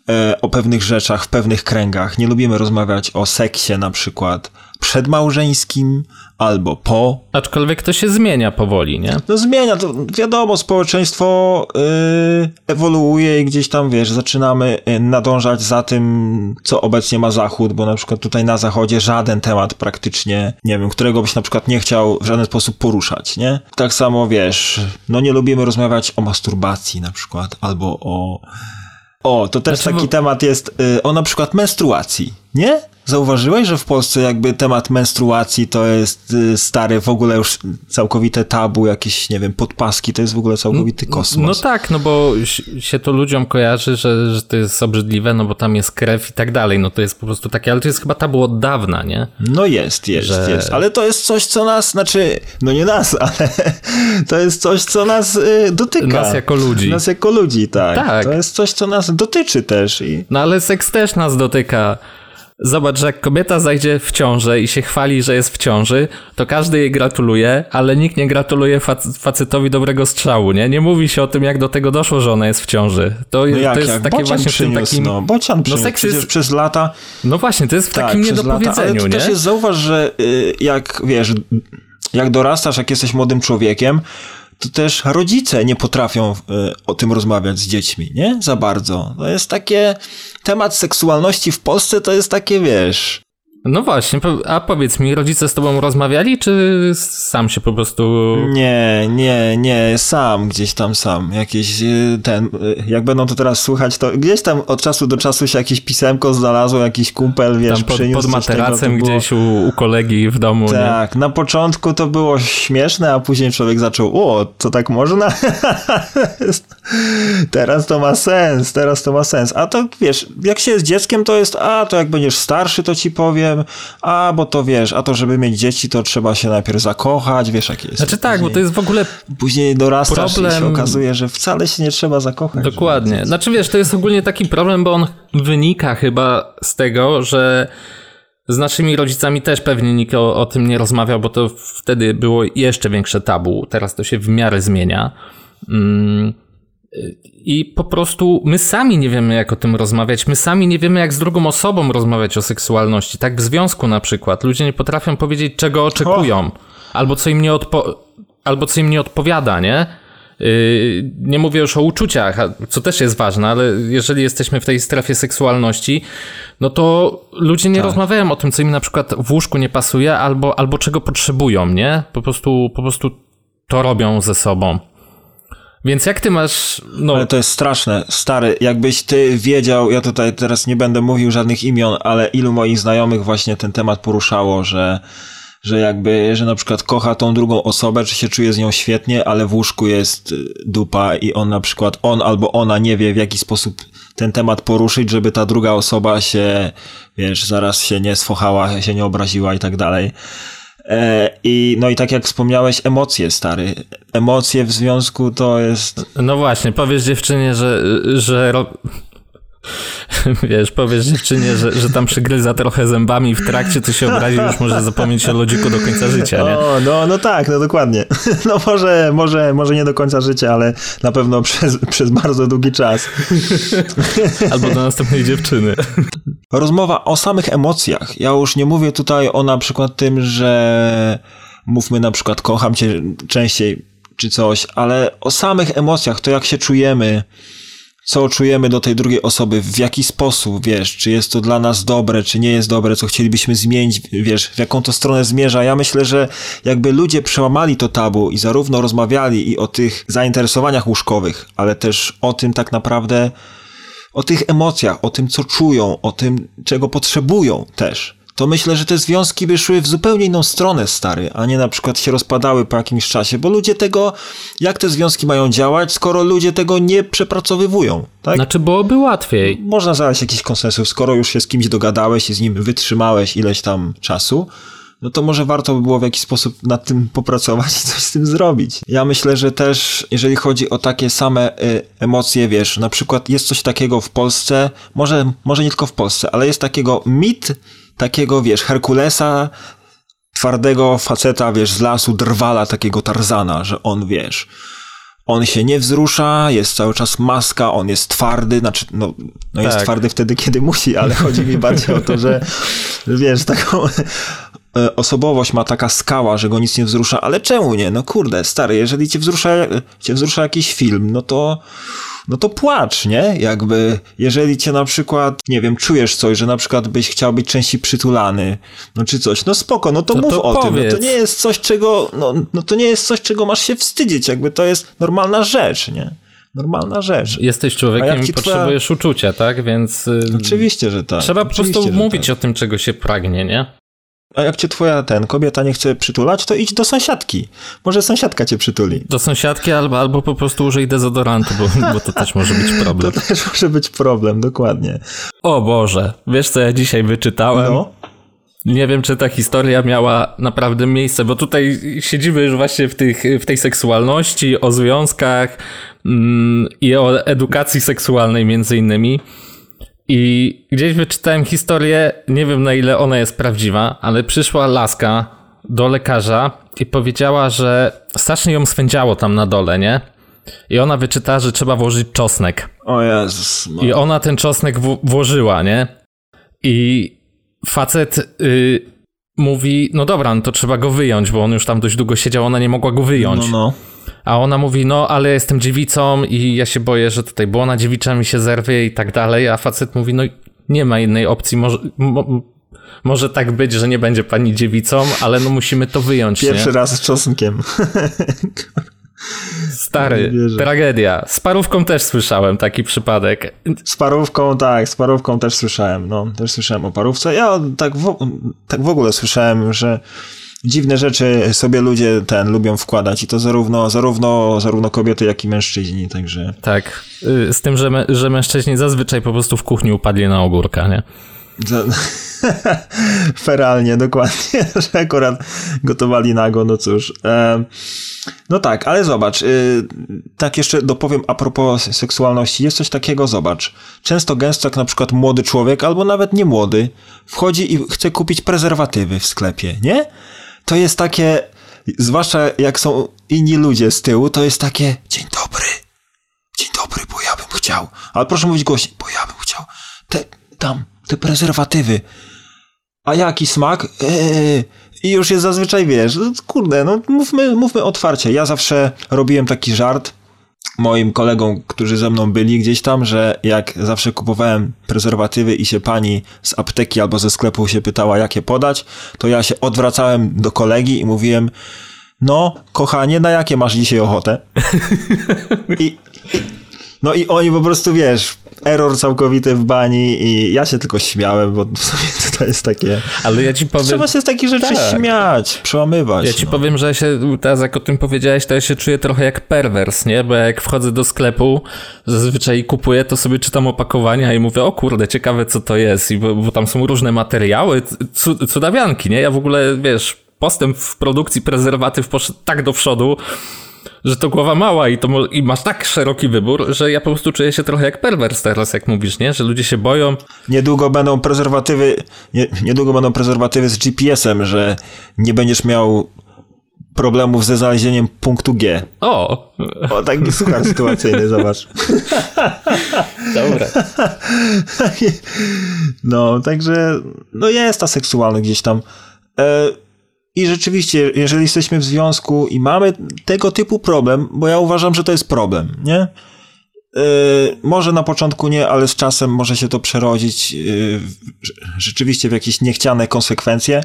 e, o pewnych rzeczach w pewnych kręgach. Nie lubimy rozmawiać o seksie na przykład przedmałżeńskim albo po. Aczkolwiek to się zmienia powoli, nie? No zmienia, to wiadomo, społeczeństwo yy, ewoluuje i gdzieś tam, wiesz, zaczynamy y, nadążać za tym, co obecnie ma Zachód, bo na przykład tutaj na Zachodzie żaden temat praktycznie, nie wiem, którego byś na przykład nie chciał w żaden sposób poruszać, nie? Tak samo, wiesz, no nie lubimy rozmawiać o masturbacji na przykład, albo o... O, to też znaczy, taki bo... temat jest y, o na przykład menstruacji, nie? Zauważyłeś, że w Polsce jakby temat menstruacji to jest y, stary, w ogóle już całkowite tabu, jakieś, nie wiem, podpaski, to jest w ogóle całkowity kosmos. No tak, no bo się to ludziom kojarzy, że, że to jest obrzydliwe, no bo tam jest krew i tak dalej, no to jest po prostu takie, ale to jest chyba tabu od dawna, nie? No jest, jest, że... jest, ale to jest coś, co nas, znaczy, no nie nas, ale to jest coś, co nas y, dotyka. Nas jako ludzi. Nas jako ludzi, tak. tak. To jest coś, co nas dotyczy też. I... No ale seks też nas dotyka. Zobacz, że jak kobieta zajdzie w ciążę i się chwali, że jest w ciąży, to każdy jej gratuluje, ale nikt nie gratuluje fac facetowi dobrego strzału, nie? Nie mówi się o tym, jak do tego doszło, że ona jest w ciąży. To, no jak, to jest jak? takie Bocian właśnie przyniósł, w tym takim... No, bocian przyniósł, no, seks jest... przez lata... No właśnie, to jest w tak, takim niedopowiedzeniu, lata, ale to też jest, zauważ, że y, jak, wiesz, jak dorastasz, jak jesteś młodym człowiekiem, to też rodzice nie potrafią y, o tym rozmawiać z dziećmi, nie? Za bardzo. To jest takie, temat seksualności w Polsce to jest takie, wiesz, no właśnie, a powiedz mi, rodzice z tobą rozmawiali, czy sam się po prostu... Nie, nie, nie, sam, gdzieś tam sam. Jakieś y, ten, y, jak będą to teraz słuchać, to gdzieś tam od czasu do czasu się jakieś pisemko znalazło, jakiś kumpel, wiesz, tam pod, przyniósł pod materacem tego, było... gdzieś u, u, kolegi w domu, Tak, nie? na początku to było śmieszne, a później człowiek zaczął, o, to tak można? teraz to ma sens, teraz to ma sens. A to, wiesz, jak się jest dzieckiem, to jest, a, to jak będziesz starszy, to ci powiem, a bo to wiesz, a to żeby mieć dzieci, to trzeba się najpierw zakochać, wiesz jakie jest. Znaczy tak, bo to jest w ogóle Później dorastasz problem... i się okazuje, że wcale się nie trzeba zakochać. Dokładnie. Znaczy wiesz, to jest ogólnie taki problem, bo on wynika chyba z tego, że z naszymi rodzicami też pewnie nikt o, o tym nie rozmawiał, bo to wtedy było jeszcze większe tabu. Teraz to się w miarę zmienia. Mm i po prostu my sami nie wiemy, jak o tym rozmawiać. My sami nie wiemy, jak z drugą osobą rozmawiać o seksualności. Tak w związku na przykład. Ludzie nie potrafią powiedzieć, czego oczekują. Albo co im nie, odpo- albo co im nie odpowiada, nie? Yy, nie mówię już o uczuciach, co też jest ważne, ale jeżeli jesteśmy w tej strefie seksualności, no to ludzie nie tak. rozmawiają o tym, co im na przykład w łóżku nie pasuje, albo, albo czego potrzebują, nie? Po prostu, po prostu to robią ze sobą. Więc jak ty masz. No... Ale to jest straszne. Stary, jakbyś ty wiedział, ja tutaj teraz nie będę mówił żadnych imion, ale ilu moich znajomych właśnie ten temat poruszało, że że jakby, że na przykład kocha tą drugą osobę, czy się czuje z nią świetnie, ale w łóżku jest y, dupa i on na przykład, on albo ona nie wie w jaki sposób ten temat poruszyć, żeby ta druga osoba się, wiesz, zaraz się nie sfochała, się nie obraziła i tak dalej. E, I no i tak jak wspomniałeś, emocje, stary. Emocje w związku to jest. No właśnie, powiesz dziewczynie, że, że Wiesz, powiesz dziewczynie, że, że tam przygryza trochę zębami w trakcie, to się obrazi, już może zapomnieć o lodziku do końca życia, nie? O, no, no tak, no dokładnie. No może, może, może nie do końca życia, ale na pewno przez, przez bardzo długi czas. Albo do następnej dziewczyny. Rozmowa o samych emocjach. Ja już nie mówię tutaj o na przykład tym, że mówmy na przykład kocham cię częściej czy coś, ale o samych emocjach, to jak się czujemy, co czujemy do tej drugiej osoby, w jaki sposób, wiesz, czy jest to dla nas dobre, czy nie jest dobre, co chcielibyśmy zmienić, wiesz, w jaką to stronę zmierza. Ja myślę, że jakby ludzie przełamali to tabu i zarówno rozmawiali i o tych zainteresowaniach łóżkowych, ale też o tym tak naprawdę, o tych emocjach, o tym, co czują, o tym, czego potrzebują też to myślę, że te związki by szły w zupełnie inną stronę, stary, a nie na przykład się rozpadały po jakimś czasie, bo ludzie tego, jak te związki mają działać, skoro ludzie tego nie przepracowywują, tak? Znaczy byłoby łatwiej. Można znaleźć jakiś konsensus, skoro już się z kimś dogadałeś i z nim wytrzymałeś ileś tam czasu, no to może warto by było w jakiś sposób nad tym popracować i coś z tym zrobić. Ja myślę, że też, jeżeli chodzi o takie same y, emocje, wiesz, na przykład jest coś takiego w Polsce, może, może nie tylko w Polsce, ale jest takiego mit, takiego, wiesz, Herkulesa, twardego faceta, wiesz, z lasu, drwala, takiego Tarzana, że on, wiesz, on się nie wzrusza, jest cały czas maska, on jest twardy, znaczy, no, no jest Tak. twardy wtedy, kiedy musi, ale chodzi mi bardziej o to, że, wiesz, taką e, osobowość ma taka skała, że go nic nie wzrusza, ale czemu nie? No kurde, stary, jeżeli cię wzrusza, cię wzrusza jakiś film, no to, no to płacz, nie? Jakby, jeżeli cię na przykład, nie wiem, czujesz coś, że na przykład byś chciał być częściej przytulany, no czy coś, no spoko, no to No mów to o tym, no to powiedz. nie jest coś, czego, no, no to nie jest coś, czego masz się wstydzić, jakby to jest normalna rzecz, nie? Normalna rzecz. Jesteś człowiekiem i ci twoja- potrzebujesz uczucia, tak? Więc y, Oczywiście, że tak. trzeba po Oczywiście, prostu że mówić tak. o tym, czego się pragnie, nie? A jak cię twoja ten kobieta nie chce przytulać, to idź do sąsiadki. Może sąsiadka cię przytuli. Do sąsiadki albo, albo po prostu użyj dezodorantu, bo, bo to też może być To problem. też może być problem, dokładnie. O Boże, wiesz co ja dzisiaj wyczytałem? No. Nie wiem, czy ta historia miała naprawdę miejsce, bo tutaj siedzimy już właśnie w, tych, w tej seksualności, o związkach mm, i o edukacji seksualnej między innymi. I gdzieś wyczytałem historię, nie wiem na ile ona jest prawdziwa, ale przyszła laska do lekarza i powiedziała, że strasznie ją swędziało tam na dole, nie? I ona wyczytała, że trzeba włożyć czosnek. O Jezus. No. I ona ten czosnek włożyła, nie? I facet y, mówi, no dobra, no to trzeba go wyjąć, bo on już tam dość długo siedział, ona nie mogła go wyjąć. No, no. A ona mówi, no ale jestem dziewicą i ja się boję, że tutaj błona dziewicza mi się zerwie i tak dalej. A facet mówi, no nie ma innej opcji, może, mo, może tak być, że nie będzie pani dziewicą, ale no musimy to wyjąć, Pierwszy nie? raz z czosnkiem. Stary, tragedia. Z parówką też słyszałem taki przypadek. Z parówką, tak, z parówką też słyszałem, no, też słyszałem o parówce. Ja tak w, tak w ogóle słyszałem, że dziwne rzeczy sobie ludzie ten lubią wkładać i to zarówno, zarówno, zarówno kobiety, jak i mężczyźni, także... Tak, y, z tym, że, mę- że mężczyźni zazwyczaj po prostu w kuchni upadli na ogórka, nie? Feralnie, dokładnie, że akurat gotowali nago, no cóż. No tak, ale zobacz, y, tak jeszcze dopowiem a propos seksualności, jest coś takiego, zobacz. Często gęsto jak na przykład młody człowiek, albo nawet nie młody, wchodzi i chce kupić prezerwatywy w sklepie, nie? To jest takie, zwłaszcza jak są inni ludzie z tyłu, to jest takie, dzień dobry, dzień dobry, bo ja bym chciał, ale proszę mówić głośniej, bo ja bym chciał, te, tam, te prezerwatywy. A jaki smak? Eee, I już jest zazwyczaj, wiesz, kurde, no mówmy, mówmy otwarcie. Ja zawsze robiłem taki żart moim kolegom, którzy ze mną byli gdzieś tam, że jak zawsze kupowałem prezerwatywy i się pani z apteki albo ze sklepu się pytała, jakie podać, to ja się odwracałem do kolegi i mówiłem, no, kochanie, na jakie masz dzisiaj ochotę? I, no i oni po prostu, wiesz, error całkowity w bani i ja się tylko śmiałem, bo w sumie to jest takie... Ale ja ci powiem... Trzeba się z takich rzeczy Tak. śmiać, przełamywać. Ja ci no. powiem, że ja się teraz jak o tym powiedziałeś, to ja się czuję trochę jak perwers, nie? Bo jak wchodzę do sklepu, zazwyczaj kupuję, to sobie czytam opakowania i mówię, o kurde, ciekawe co to jest, I bo, bo tam są różne materiały, cu- cudawianki, nie? Ja w ogóle, wiesz, postęp w produkcji prezerwatyw poszedł tak do przodu, że to głowa mała i, to, i masz tak szeroki wybór, że ja po prostu czuję się trochę jak perwers teraz, jak mówisz, nie? Że ludzie się boją. Niedługo będą prezerwatywy, nie, niedługo będą prezerwatywy z GPS-em, że nie będziesz miał problemów ze znalezieniem punktu G. O, O, taki suchar sytuacyjny, zobacz. dobra. No, także, no jest ta seksualność gdzieś tam. E, I rzeczywiście, jeżeli jesteśmy w związku i mamy tego typu problem, bo ja uważam, że to jest problem, nie? E, może na początku nie, ale z czasem może się to przerodzić w- rzeczywiście w jakieś niechciane konsekwencje.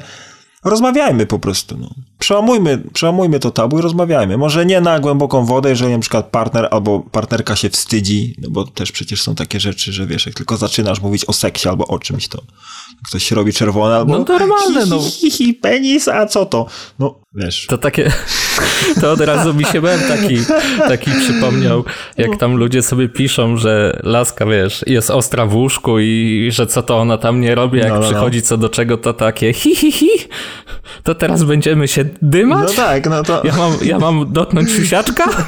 Rozmawiajmy po prostu. No. Przełamujmy, przełamujmy to tabu i rozmawiajmy. Może nie na głęboką wodę, jeżeli na przykład partner albo partnerka się wstydzi, no bo też przecież są takie rzeczy, że wiesz, jak tylko zaczynasz mówić o seksie albo o czymś, to ktoś się robi czerwony albo No normalne, hi, no. hi, hi, hi, penis, a co to? No Wiesz. To takie, to od razu mi się mem taki, taki przypomniał, jak tam ludzie sobie piszą, że laska, wiesz, jest ostra w łóżku i że co to ona tam nie robi, jak No, no, no. przychodzi co do czego, to takie hi, hi, hi, to teraz będziemy się dymać? No tak, no to... Ja mam, ja mam dotknąć siusiaczka?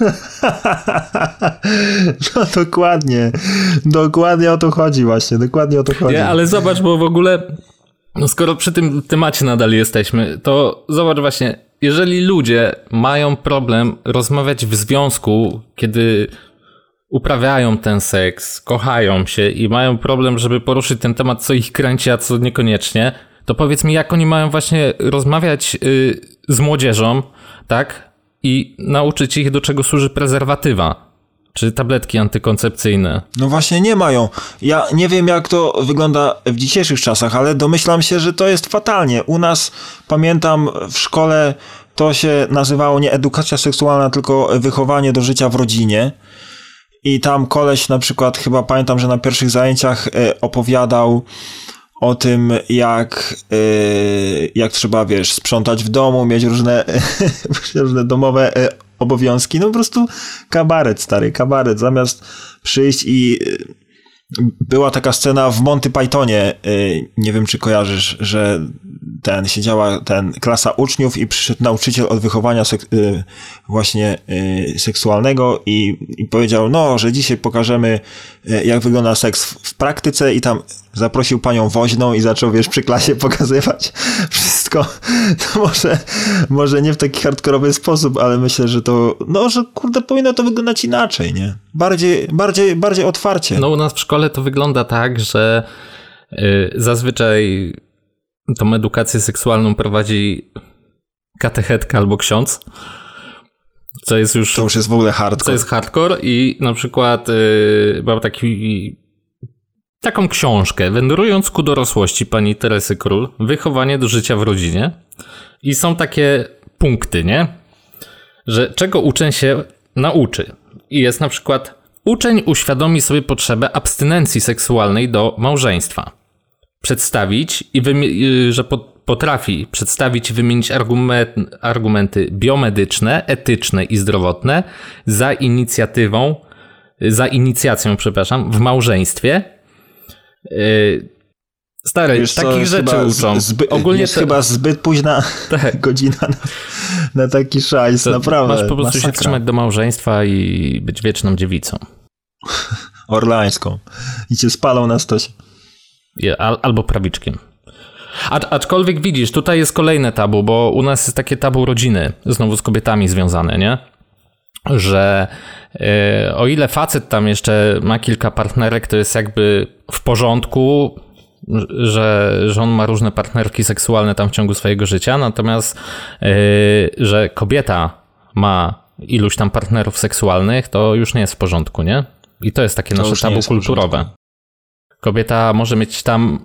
No dokładnie. Dokładnie o to chodzi właśnie. Dokładnie o to chodzi. Nie, ale zobacz, bo w ogóle, no skoro przy tym temacie nadal jesteśmy, to zobacz właśnie, jeżeli ludzie mają problem rozmawiać w związku, kiedy uprawiają ten seks, kochają się i mają problem, żeby poruszyć ten temat, co ich kręci, a co niekoniecznie, to powiedz mi, jak oni mają właśnie rozmawiać y, z młodzieżą, tak? I nauczyć ich, do czego służy prezerwatywa. Czy tabletki antykoncepcyjne. No właśnie nie mają. Ja nie wiem, jak to wygląda w dzisiejszych czasach, ale domyślam się, że to jest fatalnie. U nas, pamiętam, w szkole to się nazywało nie edukacja seksualna, tylko wychowanie do życia w rodzinie. I tam koleś na przykład, chyba pamiętam, że na pierwszych zajęciach e, opowiadał o tym, jak, e, jak trzeba, wiesz, sprzątać w domu, mieć różne, różne domowe e, obowiązki. No po prostu kabaret, stary, kabaret. Zamiast przyjść i e, była taka scena w Monty Pythonie, e, nie wiem czy kojarzysz, że ten siedziała ten klasa uczniów i przyszedł nauczyciel od wychowania sek- e, właśnie e, seksualnego i, i powiedział, no, że dzisiaj pokażemy e, jak wygląda seks w, praktyce i tam zaprosił panią woźną i zaczął, wiesz, przy klasie pokazywać wszystko. To może, może nie w taki hardkorowy sposób, ale myślę, że to, no, że kurde, powinno to wyglądać inaczej, nie? Bardziej, bardziej, bardziej otwarcie. No u nas w szkole to wygląda tak, że y, zazwyczaj tą edukację seksualną prowadzi katechetka albo ksiądz, co jest już, To już jest w ogóle co hardcore. jest hardcore i na przykład y, mam taki taką książkę Wędrując ku dorosłości pani Teresy Król, wychowanie do życia w rodzinie i są takie punkty, nie? Że czego uczeń się nauczy. I jest na przykład uczeń uświadomi sobie potrzebę abstynencji seksualnej do małżeństwa. Przedstawić i y, że po- potrafi przedstawić i wymienić argument, argumenty biomedyczne, etyczne i zdrowotne za inicjatywą, za inicjacją, przepraszam, w małżeństwie. Yy, Stary, Wiesz co, takich jest rzeczy uczą. Zby, Ogólnie jest chyba zbyt późna Tak. godzina na, na taki szajs, to naprawdę. Masz po prostu się masakra. trzymać do małżeństwa i być wieczną dziewicą. Orlańską. I cię spalą na stosie. Albo prawiczkiem. A, aczkolwiek widzisz, tutaj jest kolejne tabu, bo u nas jest takie tabu rodziny, znowu z kobietami związane, nie? Że e, o ile facet tam jeszcze ma kilka partnerek, to jest jakby w porządku, że, że on ma różne partnerki seksualne tam w ciągu swojego życia, natomiast e, że kobieta ma iluś tam partnerów seksualnych, to już nie jest w porządku, nie? I to jest takie To nasze tabu kulturowe. Kobieta może mieć tam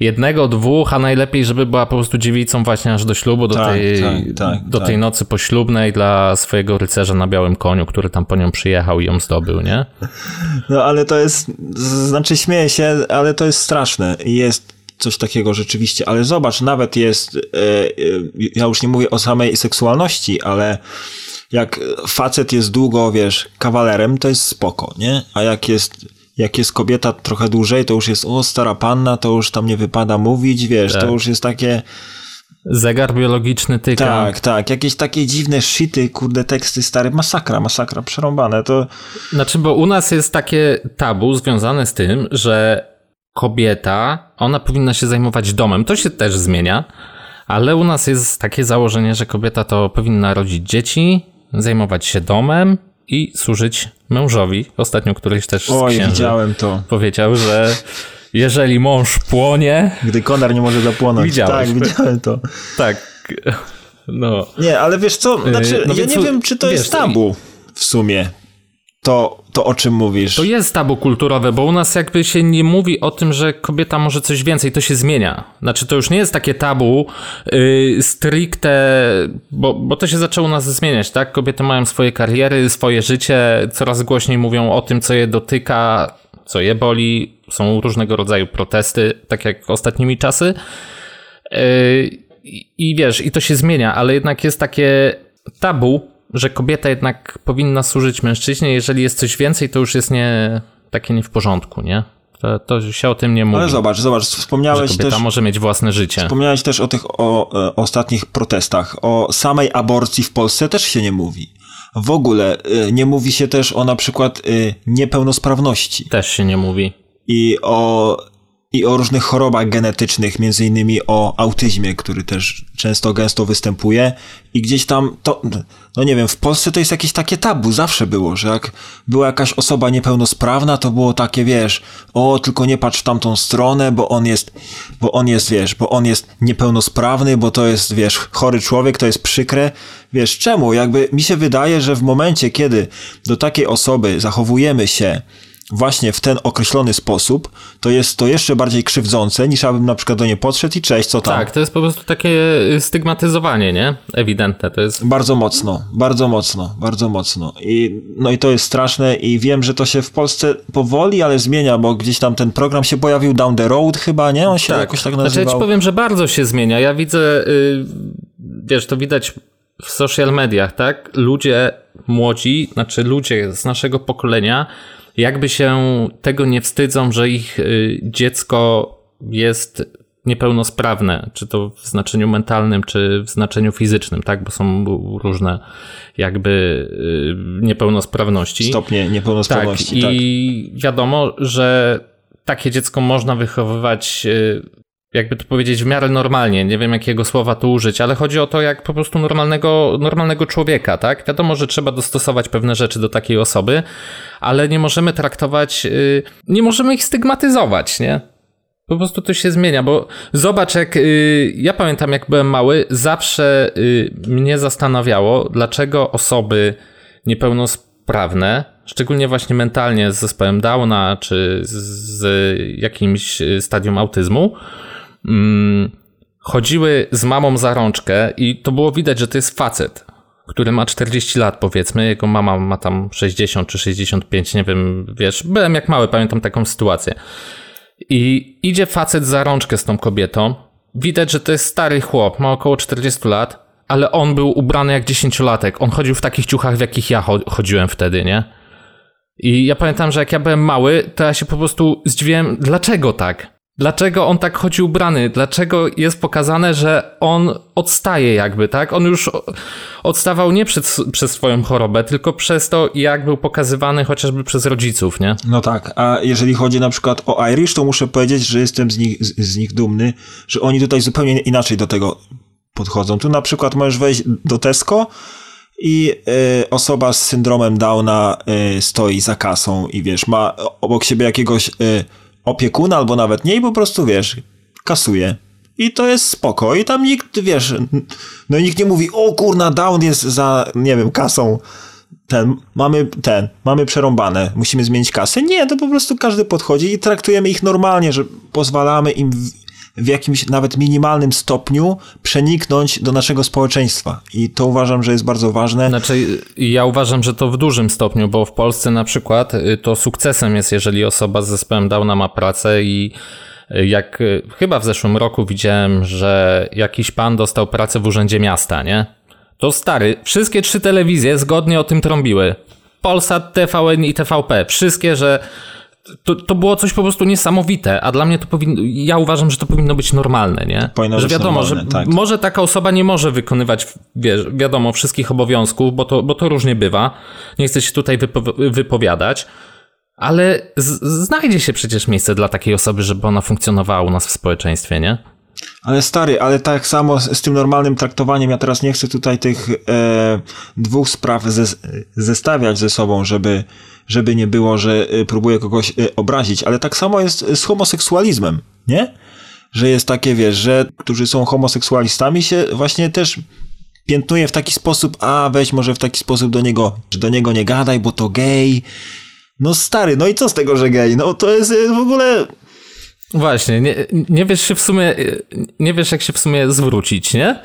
jednego, dwóch, a najlepiej, żeby była po prostu dziewicą właśnie aż do ślubu, do, Tak, tej, tak, tak, do tak. tej nocy poślubnej dla swojego rycerza na białym koniu, który tam po nią przyjechał i ją zdobył, nie? No ale to jest, znaczy śmieję się, ale to jest straszne. I Jest coś takiego rzeczywiście, ale zobacz, nawet jest, e, e, ja już nie mówię o samej seksualności, ale jak facet jest długo, wiesz, kawalerem, to jest spoko, nie? A jak jest, jak jest kobieta trochę dłużej, to już jest, o, stara panna, to już tam nie wypada mówić, wiesz, Tak. to już jest takie, Zegar biologiczny tyka. tak, tak, jakieś takie dziwne shity, kurde, teksty stare, masakra, masakra, przerąbane, to... Znaczy, bo u nas jest takie tabu związane z tym, że kobieta, ona powinna się zajmować domem. To się też zmienia, ale u nas jest takie założenie, że kobieta to powinna rodzić dzieci, zajmować się domem i służyć mężowi. Ostatnio któryś też z Oj, księży widziałem to. powiedział, że jeżeli mąż płonie, Gdy konar nie może zapłonąć. Widziałeś. Tak, widziałem to. tak, no, Nie, ale wiesz co, znaczy, no ja nie wiem, czy to wiesz, jest tabu w sumie. To, to o czym mówisz. To jest tabu kulturowe, bo u nas jakby się nie mówi o tym, że kobieta może coś więcej, to się zmienia. Znaczy to już nie jest takie tabu yy, stricte, bo, bo to się zaczęło u nas zmieniać, tak? Kobiety mają swoje kariery, swoje życie, coraz głośniej mówią o tym, co je dotyka, co je boli. Są różnego rodzaju protesty, tak jak ostatnimi czasy. Yy, i, i wiesz, i to się zmienia, ale jednak jest takie tabu, że kobieta jednak powinna służyć mężczyźnie, jeżeli jest coś więcej, to już jest nie takie nie w porządku, nie? To, to się o tym nie mówi. Ale zobacz, zobacz, wspomniałeś że kobieta też... może mieć własne życie. Wspomniałeś też o tych o, e, ostatnich protestach. O samej aborcji w Polsce też się nie mówi. W ogóle e, nie mówi się też o na przykład e, niepełnosprawności. Też się nie mówi. I o, i o różnych chorobach genetycznych, między innymi o autyzmie, który też często gęsto występuje. I gdzieś tam to, no nie wiem, w Polsce to jest jakieś takie tabu, zawsze było, że jak była jakaś osoba niepełnosprawna, to było takie, wiesz, o, tylko nie patrz w tamtą stronę, bo on jest, bo on jest, wiesz, bo on jest niepełnosprawny, bo to jest, wiesz, chory człowiek, to jest przykre. Wiesz, czemu? Jakby mi się wydaje, że w momencie, kiedy do takiej osoby zachowujemy się właśnie w ten określony sposób, to jest to jeszcze bardziej krzywdzące, niż abym na przykład do niej podszedł i cześć, co tam. Tak, to jest po prostu takie stygmatyzowanie, nie? Ewidentne, to jest... Bardzo mocno, bardzo mocno, bardzo mocno. I, no i to jest straszne i wiem, że to się w Polsce powoli, ale zmienia, bo gdzieś tam ten program się pojawił Down the Road chyba, nie? On się tak. jakoś tak nazywał. Znaczy ja ci powiem, że bardzo się zmienia. Ja widzę, yy, wiesz, to widać w social mediach, tak? Ludzie młodzi, znaczy ludzie z naszego pokolenia jakby się tego nie wstydzą, że ich y, dziecko jest niepełnosprawne, czy to w znaczeniu mentalnym, czy w znaczeniu fizycznym, tak? Bo są różne jakby y, niepełnosprawności. Stopnie niepełnosprawności, tak. I tak. wiadomo, że takie dziecko można wychowywać y, jakby to powiedzieć, w miarę normalnie. Nie wiem, jakiego słowa tu użyć, ale chodzi o to, jak po prostu normalnego, normalnego człowieka, tak? Wiadomo, że trzeba dostosować pewne rzeczy do takiej osoby, ale nie możemy traktować, yy, nie możemy ich stygmatyzować, nie? Po prostu to się zmienia, bo zobacz, jak yy, ja pamiętam, jak byłem mały, zawsze yy, mnie zastanawiało, dlaczego osoby niepełnosprawne, szczególnie właśnie mentalnie z zespołem Downa czy z jakimś y, stadium autyzmu, chodziły z mamą za rączkę i to było widać, że to jest facet, który ma 40 lat powiedzmy, jego mama ma tam 60 czy 65, nie wiem, wiesz, byłem jak mały, pamiętam taką sytuację. I idzie facet za rączkę z tą kobietą, widać, że to jest stary chłop, ma około 40 lat, ale on był ubrany jak dziesięciolatek. On chodził w takich ciuchach, w jakich ja chodziłem wtedy, nie? I ja pamiętam, że jak ja byłem mały, to ja się po prostu zdziwiłem, dlaczego tak? Dlaczego on tak chodzi ubrany? Dlaczego jest pokazane, że on odstaje jakby, tak? On już odstawał nie przez, przez swoją chorobę, tylko przez to, jak był pokazywany chociażby przez rodziców, nie? No tak, a jeżeli chodzi na przykład o Irish, to muszę powiedzieć, że jestem z nich, z, z nich dumny, że oni tutaj zupełnie inaczej do tego podchodzą. Tu na przykład możesz wejść do Tesco i y, osoba z syndromem Downa y, stoi za kasą i wiesz, ma obok siebie jakiegoś... Y, opiekuna albo nawet nie i po prostu, wiesz, kasuje. I to jest spoko. I tam nikt, wiesz, no nikt nie mówi, o kurna, down jest za, nie wiem, kasą. Ten, mamy ten, mamy przerąbane, musimy zmienić kasę. Nie, to po prostu każdy podchodzi i traktujemy ich normalnie, że pozwalamy im w jakimś nawet minimalnym stopniu przeniknąć do naszego społeczeństwa. I to uważam, że jest bardzo ważne. Znaczy, ja uważam, że to w dużym stopniu, bo w Polsce na przykład y, to sukcesem jest, jeżeli osoba z zespołem Downa ma pracę i y, jak y, chyba w zeszłym roku widziałem, że jakiś pan dostał pracę w urzędzie miasta, nie? To stary, wszystkie trzy telewizje zgodnie o tym trąbiły. Polsat, TVN i TVP. Wszystkie, że to, to było coś po prostu niesamowite, a dla mnie to powinno, ja uważam, że to powinno być normalne, nie? Powinno że wiadomo, normalne, że tak. może taka osoba nie może wykonywać, wiesz, wiadomo, wszystkich obowiązków, bo to, bo to różnie bywa. Nie chcę się tutaj wypo, wypowiadać, ale z, znajdzie się przecież miejsce dla takiej osoby, żeby ona funkcjonowała u nas w społeczeństwie, nie? Ale stary, ale tak samo z, z, tym normalnym traktowaniem, ja teraz nie chcę tutaj tych e, dwóch spraw ze, zestawiać ze sobą, żeby żeby nie było, że y, próbuje kogoś y, obrazić, ale tak samo jest z homoseksualizmem, nie? Że jest takie, wiesz, że którzy są homoseksualistami się właśnie też piętnuje w taki sposób, a weź może w taki sposób do niego, że do niego nie gadaj, bo to gej. No stary, no i co z tego, że gej? No to jest y, w ogóle... Właśnie, nie, nie wiesz się w sumie, nie wiesz jak się w sumie zwrócić, nie?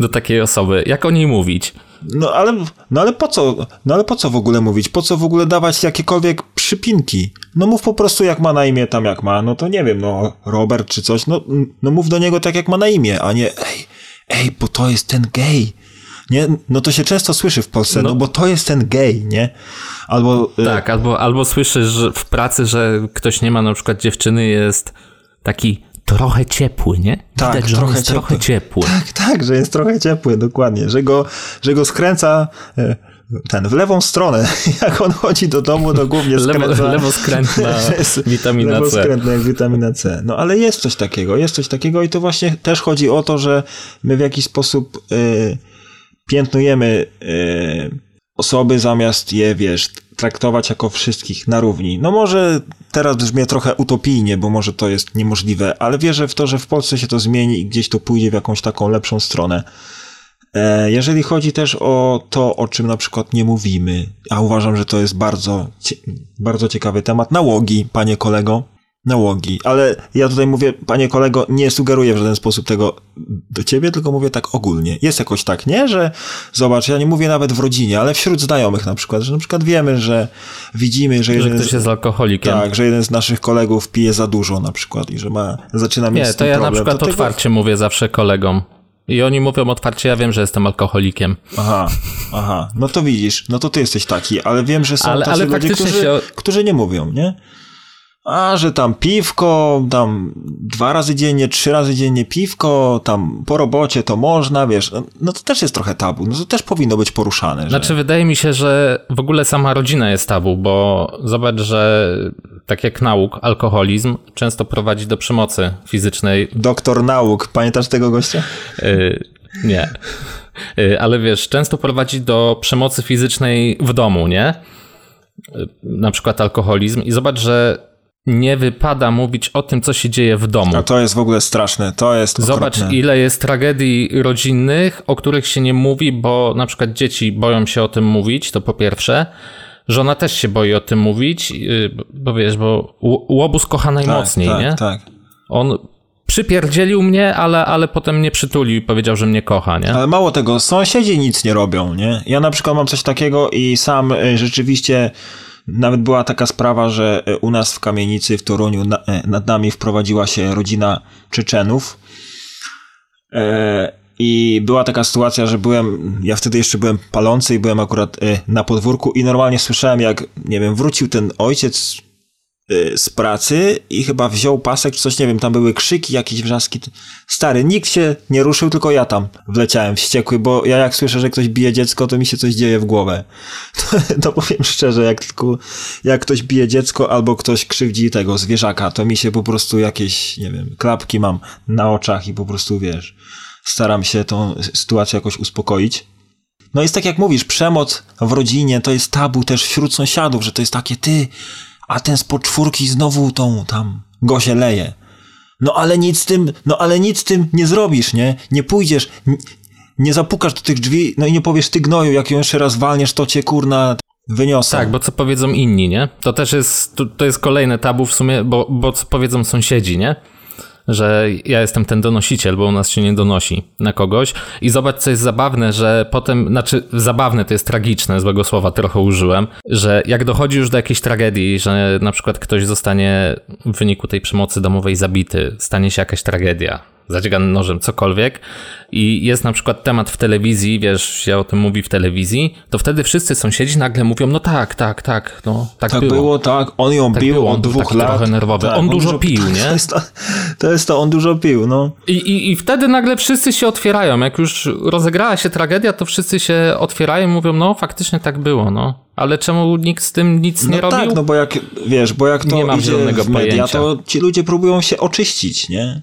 Do takiej osoby, jak o niej mówić. No ale, no ale po co, no ale po co w ogóle mówić? Po co w ogóle dawać jakiekolwiek przypinki? No mów po prostu jak ma na imię, tam jak ma, no to nie wiem, no Robert czy coś, no, no mów do niego tak jak ma na imię, a nie ej, ej, bo to jest ten gej. Nie? No to się często słyszy w Polsce, no, no bo to jest ten gej, nie? Albo... Y, tak, albo, albo słyszysz w pracy, że ktoś nie ma na przykład dziewczyny, jest taki trochę ciepły, nie? Tak, Widać, że trochę, jest ciepły. trochę ciepły. Tak, tak, że jest trochę ciepły, dokładnie. Że go, że go skręca y, ten w lewą stronę. Jak on chodzi do domu, to głównie skręca. Lewo, lewoskrętna witamina C. Lewoskrętna jak witamina C. No ale jest coś takiego, jest coś takiego i to właśnie też chodzi o to, że my w jakiś sposób y, piętnujemy y, osoby zamiast je, wiesz, traktować jako wszystkich na równi. No może teraz brzmi trochę utopijnie, bo może to jest niemożliwe, ale wierzę w to, że w Polsce się to zmieni i gdzieś to pójdzie w jakąś taką lepszą stronę. E, jeżeli chodzi też o to, o czym na przykład nie mówimy, a uważam, że to jest bardzo, bardzo ciekawy temat, nałogi, panie kolego, nałogi. Ale ja tutaj mówię, panie kolego, nie sugeruję w żaden sposób tego do ciebie, tylko mówię tak ogólnie. Jest jakoś tak, nie? Że zobacz, ja nie mówię nawet w rodzinie, ale wśród znajomych na przykład, że na przykład wiemy, że widzimy, że, że ktoś z, jest alkoholikiem. Tak, że jeden z naszych kolegów pije za dużo na przykład i że ma, zaczyna mieć Nie, to ja problem. na przykład to otwarcie tego... mówię zawsze kolegom. I oni mówią otwarcie, ja wiem, że jestem alkoholikiem. Aha, aha. No to widzisz, no to ty jesteś taki, ale wiem, że są ale, tacy ale ludzie, którzy, się... którzy nie mówią, nie? A, że tam piwko, tam dwa razy dziennie, trzy razy dziennie piwko, tam po robocie to można, wiesz, no, no to też jest trochę tabu, no to też powinno być poruszane. Że... Znaczy, wydaje mi się, że w ogóle sama rodzina jest tabu, bo zobacz, że tak jak nauk, alkoholizm często prowadzi do przemocy fizycznej. Doktor nauk, pamiętasz tego gościa? Yy, nie. Yy, ale wiesz, często prowadzi do przemocy fizycznej w domu, nie? Yy, na przykład alkoholizm i zobacz, że nie wypada mówić o tym, co się dzieje w domu. A to jest w ogóle straszne, to jest Zobacz, okropne. ile jest tragedii rodzinnych, o których się nie mówi, bo na przykład dzieci boją się o tym mówić, to po pierwsze. Żona też się boi o tym mówić, y, bo wiesz, bo łobuz kocha najmocniej, tak, tak, nie? Tak, On przypierdzielił mnie, ale, ale potem mnie przytulił i powiedział, że mnie kocha, nie? Ale mało tego, sąsiedzi nic nie robią, nie? Ja na przykład mam coś takiego i sam y, rzeczywiście nawet była taka sprawa, że e, u nas w kamienicy w Toruniu e, nad nami wprowadziła się rodzina Czeczenów. E, I była taka sytuacja, że byłem, ja wtedy jeszcze byłem palący i byłem akurat na podwórku i normalnie słyszałem, jak, nie wiem, wrócił ten ojciec z pracy i chyba wziął pasek czy coś, nie wiem, tam były krzyki, jakieś wrzaski. Stary, nikt się nie ruszył, tylko ja tam wleciałem wściekły, bo ja jak słyszę, że ktoś bije dziecko, to mi się coś dzieje w głowę. To, to powiem szczerze, jak tylko, jak ktoś bije dziecko albo ktoś krzywdzi tego zwierzaka, to mi się po prostu jakieś, nie wiem, klapki mam na oczach i po prostu, wiesz, staram się tą sytuację jakoś uspokoić. No jest tak jak mówisz, przemoc w rodzinie to jest tabu też wśród sąsiadów, że to jest takie ty, a ten z poczwórki znowu tą tam go się leje. No ale nic z tym, no ale nic z tym nie zrobisz, nie? Nie pójdziesz, nie zapukasz do tych drzwi, no i nie powiesz ty gnoju, jak ją jeszcze raz walniesz, to cię kurna wyniosą. Tak, bo co powiedzą inni, nie? To też jest, to, to jest kolejne tabu w sumie, bo, bo co powiedzą sąsiedzi, nie? Że ja jestem ten donosiciel, bo u nas się nie donosi na kogoś. I zobacz, co jest zabawne, że potem, znaczy zabawne to jest tragiczne, złego słowa trochę użyłem, że jak dochodzi już do jakiejś tragedii, że na przykład ktoś zostanie w wyniku tej przemocy domowej zabity, stanie się jakaś tragedia, zadziegany nożem, cokolwiek i jest na przykład temat w telewizji, wiesz, się o tym mówi w telewizji, to wtedy wszyscy sąsiedzi nagle mówią, no tak, tak, tak, no tak, tak było. było. tak, on ją tak bił od dwóch lat. trochę nerwowy. Tak, on, on, dużo, pił, nie? To jest to, on dużo pił, no. I, i, I wtedy nagle wszyscy się otwierają, jak już rozegrała się tragedia, to wszyscy się otwierają i mówią, no faktycznie tak było, no. Ale czemu nikt z tym nic no nie tak, robił? no bo jak, wiesz, bo jak to nie mam idzie w media, pojęcia. to ci ludzie próbują się oczyścić, nie?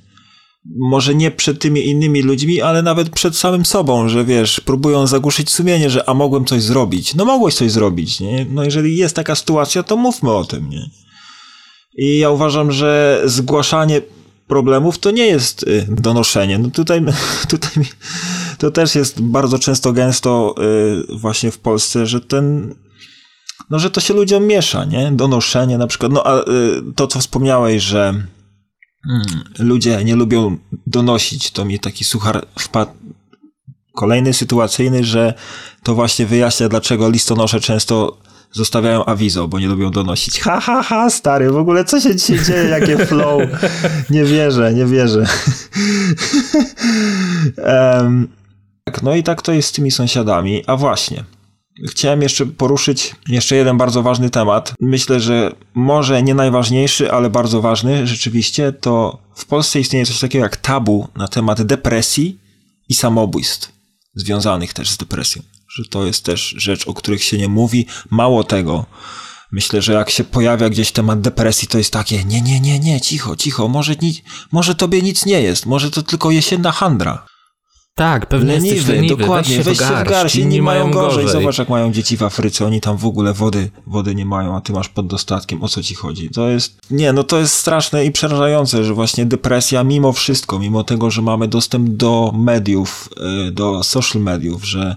może nie przed tymi innymi ludźmi, ale nawet przed samym sobą, że wiesz, próbują zagłuszyć sumienie, że a mogłem coś zrobić. No mogłeś coś zrobić, nie? No jeżeli jest taka sytuacja, to mówmy o tym, nie? I ja uważam, że zgłaszanie problemów to nie jest y, donoszenie. No tutaj, tutaj to też jest bardzo często gęsto y, właśnie w Polsce, że ten no, że to się ludziom miesza, nie? Donoszenie na przykład, no a y, to, co wspomniałeś, że Hmm, ludzie nie lubią donosić. To mi taki suchar wpadł. Kolejny sytuacyjny, że to właśnie wyjaśnia, dlaczego listonosze często zostawiają awizo, bo nie lubią donosić. Ha, ha, ha, stary, w ogóle co się dzisiaj dzieje, jakie flow. Nie wierzę, nie wierzę. um, no i tak to jest z tymi sąsiadami. A właśnie, Chciałem jeszcze poruszyć jeszcze jeden bardzo ważny temat. Myślę, że może nie najważniejszy, ale bardzo ważny rzeczywiście, to w Polsce istnieje coś takiego jak tabu na temat depresji i samobójstw związanych też z depresją. Że to jest też rzecz, o których się nie mówi. Mało tego, myślę, że jak się pojawia gdzieś temat depresji, to jest takie, nie, nie, nie, nie, cicho, cicho, może, ni- może tobie nic nie jest, może to tylko jesienna handra. Tak, pewnie leniwy, jesteś leniwy, dokładnie, weź się, w garść, inni mają gorzej. gorzej. Zobacz, jak mają dzieci w Afryce, oni tam w ogóle wody, wody nie mają, a ty masz pod dostatkiem, o co ci chodzi? To jest, nie, no to jest straszne i przerażające, że właśnie depresja mimo wszystko, mimo tego, że mamy dostęp do mediów, y, do social mediów, że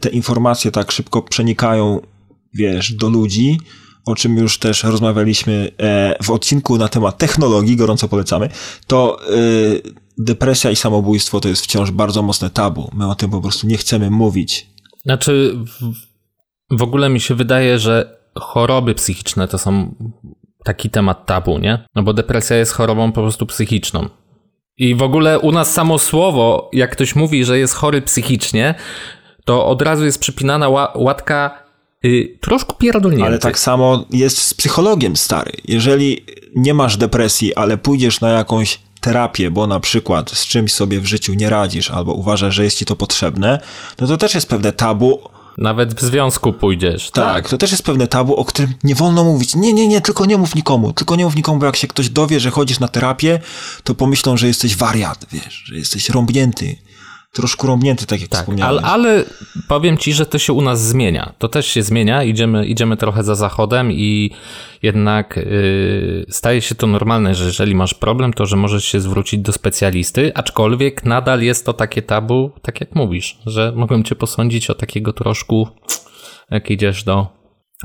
te informacje tak szybko przenikają, wiesz, do ludzi, o czym już też rozmawialiśmy e, w odcinku na temat technologii, gorąco polecamy, to y, depresja i samobójstwo to jest wciąż bardzo mocne tabu. My o tym po prostu nie chcemy mówić. Znaczy, w ogóle mi się wydaje, że choroby psychiczne to są taki temat tabu, nie? No bo depresja jest chorobą po prostu psychiczną. I w ogóle u nas samo słowo, jak ktoś mówi, że jest chory psychicznie, to od razu jest przypinana łatka y, troszkę pierdolnięty. Ale tak samo jest z psychologiem, stary. Jeżeli nie masz depresji, ale pójdziesz na jakąś terapię, bo na przykład z czymś sobie w życiu nie radzisz albo uważasz, że jest ci to potrzebne, no to też jest pewne tabu. Nawet w związku pójdziesz. Tak, tak, to też jest pewne tabu, o którym nie wolno mówić. Nie, nie, nie, tylko nie mów nikomu. Tylko nie mów nikomu, bo jak się ktoś dowie, że chodzisz na terapię, to pomyślą, że jesteś wariat, wiesz, że jesteś rąbnięty troszkę rąbnięty, tak jak tak, wspomniałem. Ale, ale powiem ci, że to się u nas zmienia. To też się zmienia, idziemy, idziemy trochę za zachodem i jednak yy, staje się to normalne, że jeżeli masz problem, to że możesz się zwrócić do specjalisty, aczkolwiek nadal jest to takie tabu, tak jak mówisz, że mogłem cię posądzić o takiego troszku, jak idziesz do,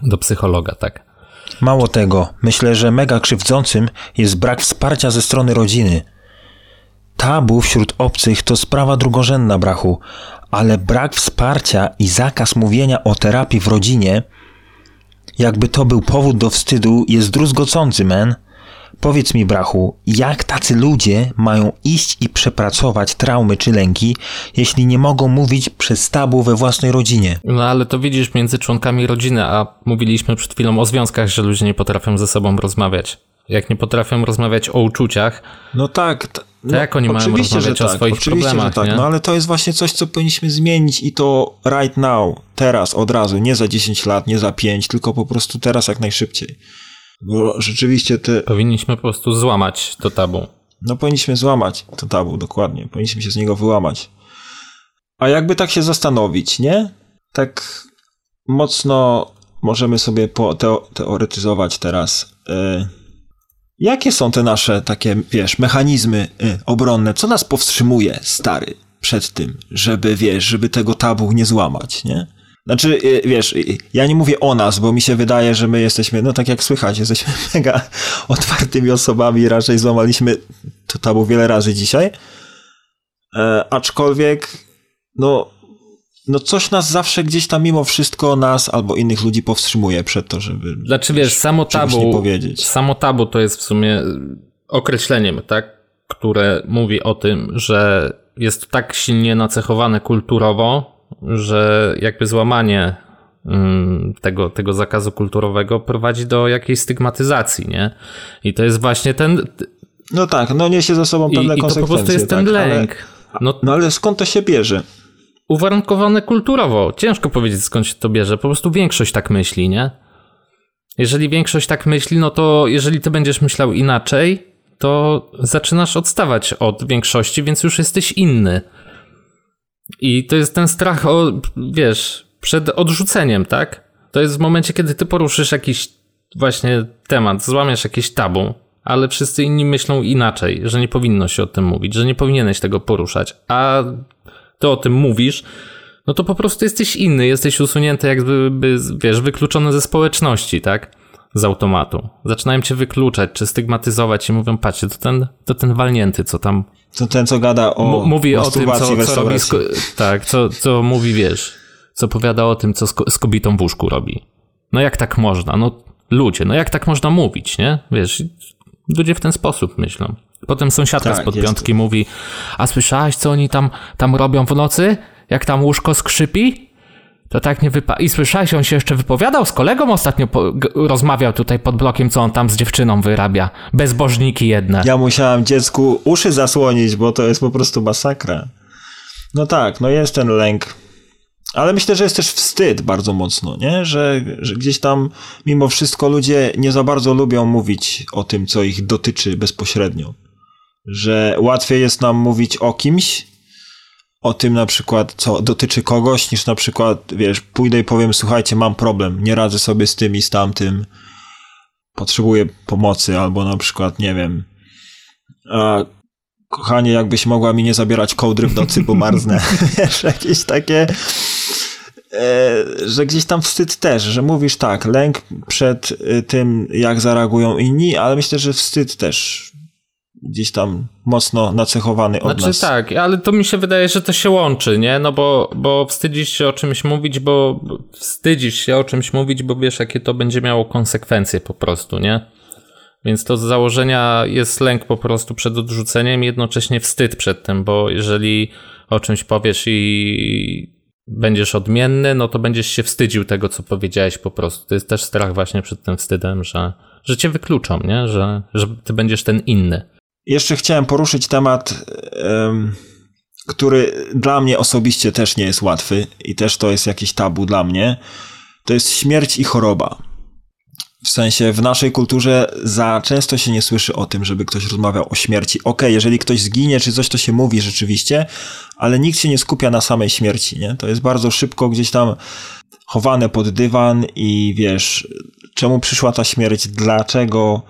do psychologa, tak. Mało tego, myślę, że mega krzywdzącym jest brak wsparcia ze strony rodziny – Tabu wśród obcych to sprawa drugorzędna, brachu, ale brak wsparcia i zakaz mówienia o terapii w rodzinie, jakby to był powód do wstydu, jest druzgocący, men. Powiedz mi, brachu, jak tacy ludzie mają iść i przepracować traumy czy lęki, jeśli nie mogą mówić przez tabu we własnej rodzinie? No ale to widzisz między członkami rodziny, a mówiliśmy przed chwilą o związkach, że ludzie nie potrafią ze sobą rozmawiać. Jak nie potrafią rozmawiać o uczuciach. No tak, no, jak oni mają rozmawiać że o tak, swoich oczywiście, problemach, że tak, nie? no ale to jest właśnie coś, co powinniśmy zmienić i to right now, teraz, od razu, nie za 10 lat, nie za 5, tylko po prostu teraz jak najszybciej. Bo rzeczywiście te... Powinniśmy po prostu złamać to tabu. No powinniśmy złamać to tabu, dokładnie. Powinniśmy się z niego wyłamać. A jakby tak się zastanowić, nie? Tak mocno możemy sobie teoretyzować teraz. Yy Jakie są te nasze takie, wiesz, mechanizmy y, obronne? Co nas powstrzymuje, stary, przed tym, żeby, wiesz, żeby tego tabu nie złamać, nie? Znaczy, y, wiesz, y, ja nie mówię o nas, bo mi się wydaje, że my jesteśmy, no tak jak słychać, jesteśmy mega otwartymi osobami, raczej złamaliśmy to tabu wiele razy dzisiaj. E, aczkolwiek, no, no coś nas zawsze gdzieś tam mimo wszystko nas albo innych ludzi powstrzymuje przed to, żeby Znaczy wiesz, samo tabu, powiedzieć. samo tabu to jest w sumie określeniem, tak, które mówi o tym, że jest tak silnie nacechowane kulturowo, że jakby złamanie mm, tego, tego zakazu kulturowego prowadzi do jakiejś stygmatyzacji, nie? I to jest właśnie ten... No tak, no niesie ze sobą pewne I, konsekwencje. I to po prostu jest tak, ten lęk. Ale, no, no ale skąd to się bierze? Uwarunkowane kulturowo. Ciężko powiedzieć skąd się to bierze. Po prostu większość tak myśli, nie? Jeżeli większość tak myśli, no to jeżeli ty będziesz myślał inaczej, to zaczynasz odstawać od większości, więc już jesteś inny. I to jest ten strach o, wiesz, przed odrzuceniem, tak? To jest w momencie, kiedy ty poruszysz jakiś właśnie temat, złamiesz jakieś tabu, ale wszyscy inni myślą inaczej, że nie powinno się o tym mówić, że nie powinieneś tego poruszać. A ty o tym mówisz, no to po prostu jesteś inny, jesteś usunięty jakby, by, wiesz, wykluczony ze społeczności, tak? Z automatu. Zaczynają cię wykluczać, czy stygmatyzować i mówią, patrzcie, to ten, to ten walnięty, co tam... To ten, co gada o M Mówi o tym, co, co robi, tak, co, co mówi, wiesz, co powiada o tym, co z, z kobietą w łóżku robi. no jak tak można? No ludzie, no jak tak można mówić, nie? Wiesz, ludzie w ten sposób myślą. Potem sąsiadka Tak, spod jest piątki mówi, a słyszałeś, co oni tam, tam robią w nocy? Jak tam łóżko skrzypi? To tak nie wypa... I słyszałeś, on się jeszcze wypowiadał z kolegą ostatnio, po... rozmawiał tutaj pod blokiem, co on tam z dziewczyną wyrabia. Bezbożniki jedne. Ja musiałem dziecku uszy zasłonić, bo to jest po prostu masakra. No tak, no jest ten lęk. Ale myślę, że jest też wstyd bardzo mocno, nie? Że, że gdzieś tam mimo wszystko ludzie nie za bardzo lubią mówić o tym, co ich dotyczy bezpośrednio. Że łatwiej jest nam mówić o kimś, o tym na przykład, co dotyczy kogoś, niż na przykład, wiesz, pójdę i powiem, słuchajcie, mam problem, nie radzę sobie z tym i z tamtym, potrzebuję pomocy, albo na przykład, nie wiem, a, kochanie, jakbyś mogła mi nie zabierać kołdry w nocy, bo marznę. Wiesz, jakieś takie, e, że gdzieś tam wstyd też, że mówisz tak, lęk przed y, tym, jak zareagują inni, ale myślę, że wstyd też gdzieś tam mocno nacechowany od Znaczy nas. tak, ale to mi się wydaje, że to się łączy, nie? No bo, bo wstydzisz się o czymś mówić, bo wstydzisz się o czymś mówić, bo wiesz, jakie to będzie miało konsekwencje po prostu, nie? Więc to z założenia jest lęk po prostu przed odrzuceniem, jednocześnie wstyd przed tym, bo jeżeli o czymś powiesz i będziesz odmienny, no to będziesz się wstydził tego, co powiedziałeś po prostu. To jest też strach właśnie przed tym wstydem, że, że cię wykluczą, nie? Że, że ty będziesz ten inny. Jeszcze chciałem poruszyć temat, em, który dla mnie osobiście też nie jest łatwy i też to jest jakiś tabu dla mnie. To jest śmierć i choroba. W sensie w naszej kulturze za często się nie słyszy o tym, żeby ktoś rozmawiał o śmierci. Okej, jeżeli ktoś zginie czy coś, to się mówi rzeczywiście, ale nikt się nie skupia na samej śmierci, nie? To jest bardzo szybko gdzieś tam chowane pod dywan i wiesz, czemu przyszła ta śmierć, dlaczego,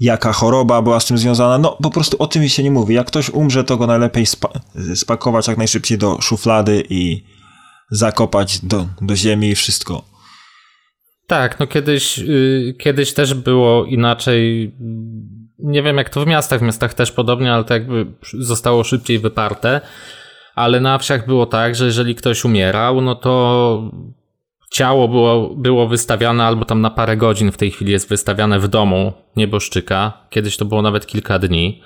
jaka choroba była z tym związana. No po prostu o tym się nie mówi. Jak ktoś umrze, to go najlepiej spa- spakować jak najszybciej do szuflady i zakopać do, do ziemi i wszystko. Tak, no kiedyś, y, kiedyś też było inaczej. Nie wiem jak to w miastach, w miastach też podobnie, ale to jakby zostało szybciej wyparte. Ale na wsiach było tak, że jeżeli ktoś umierał, no to ciało było, było wystawiane albo tam na parę godzin w tej chwili jest wystawiane w domu nieboszczyka. Kiedyś to było nawet kilka dni.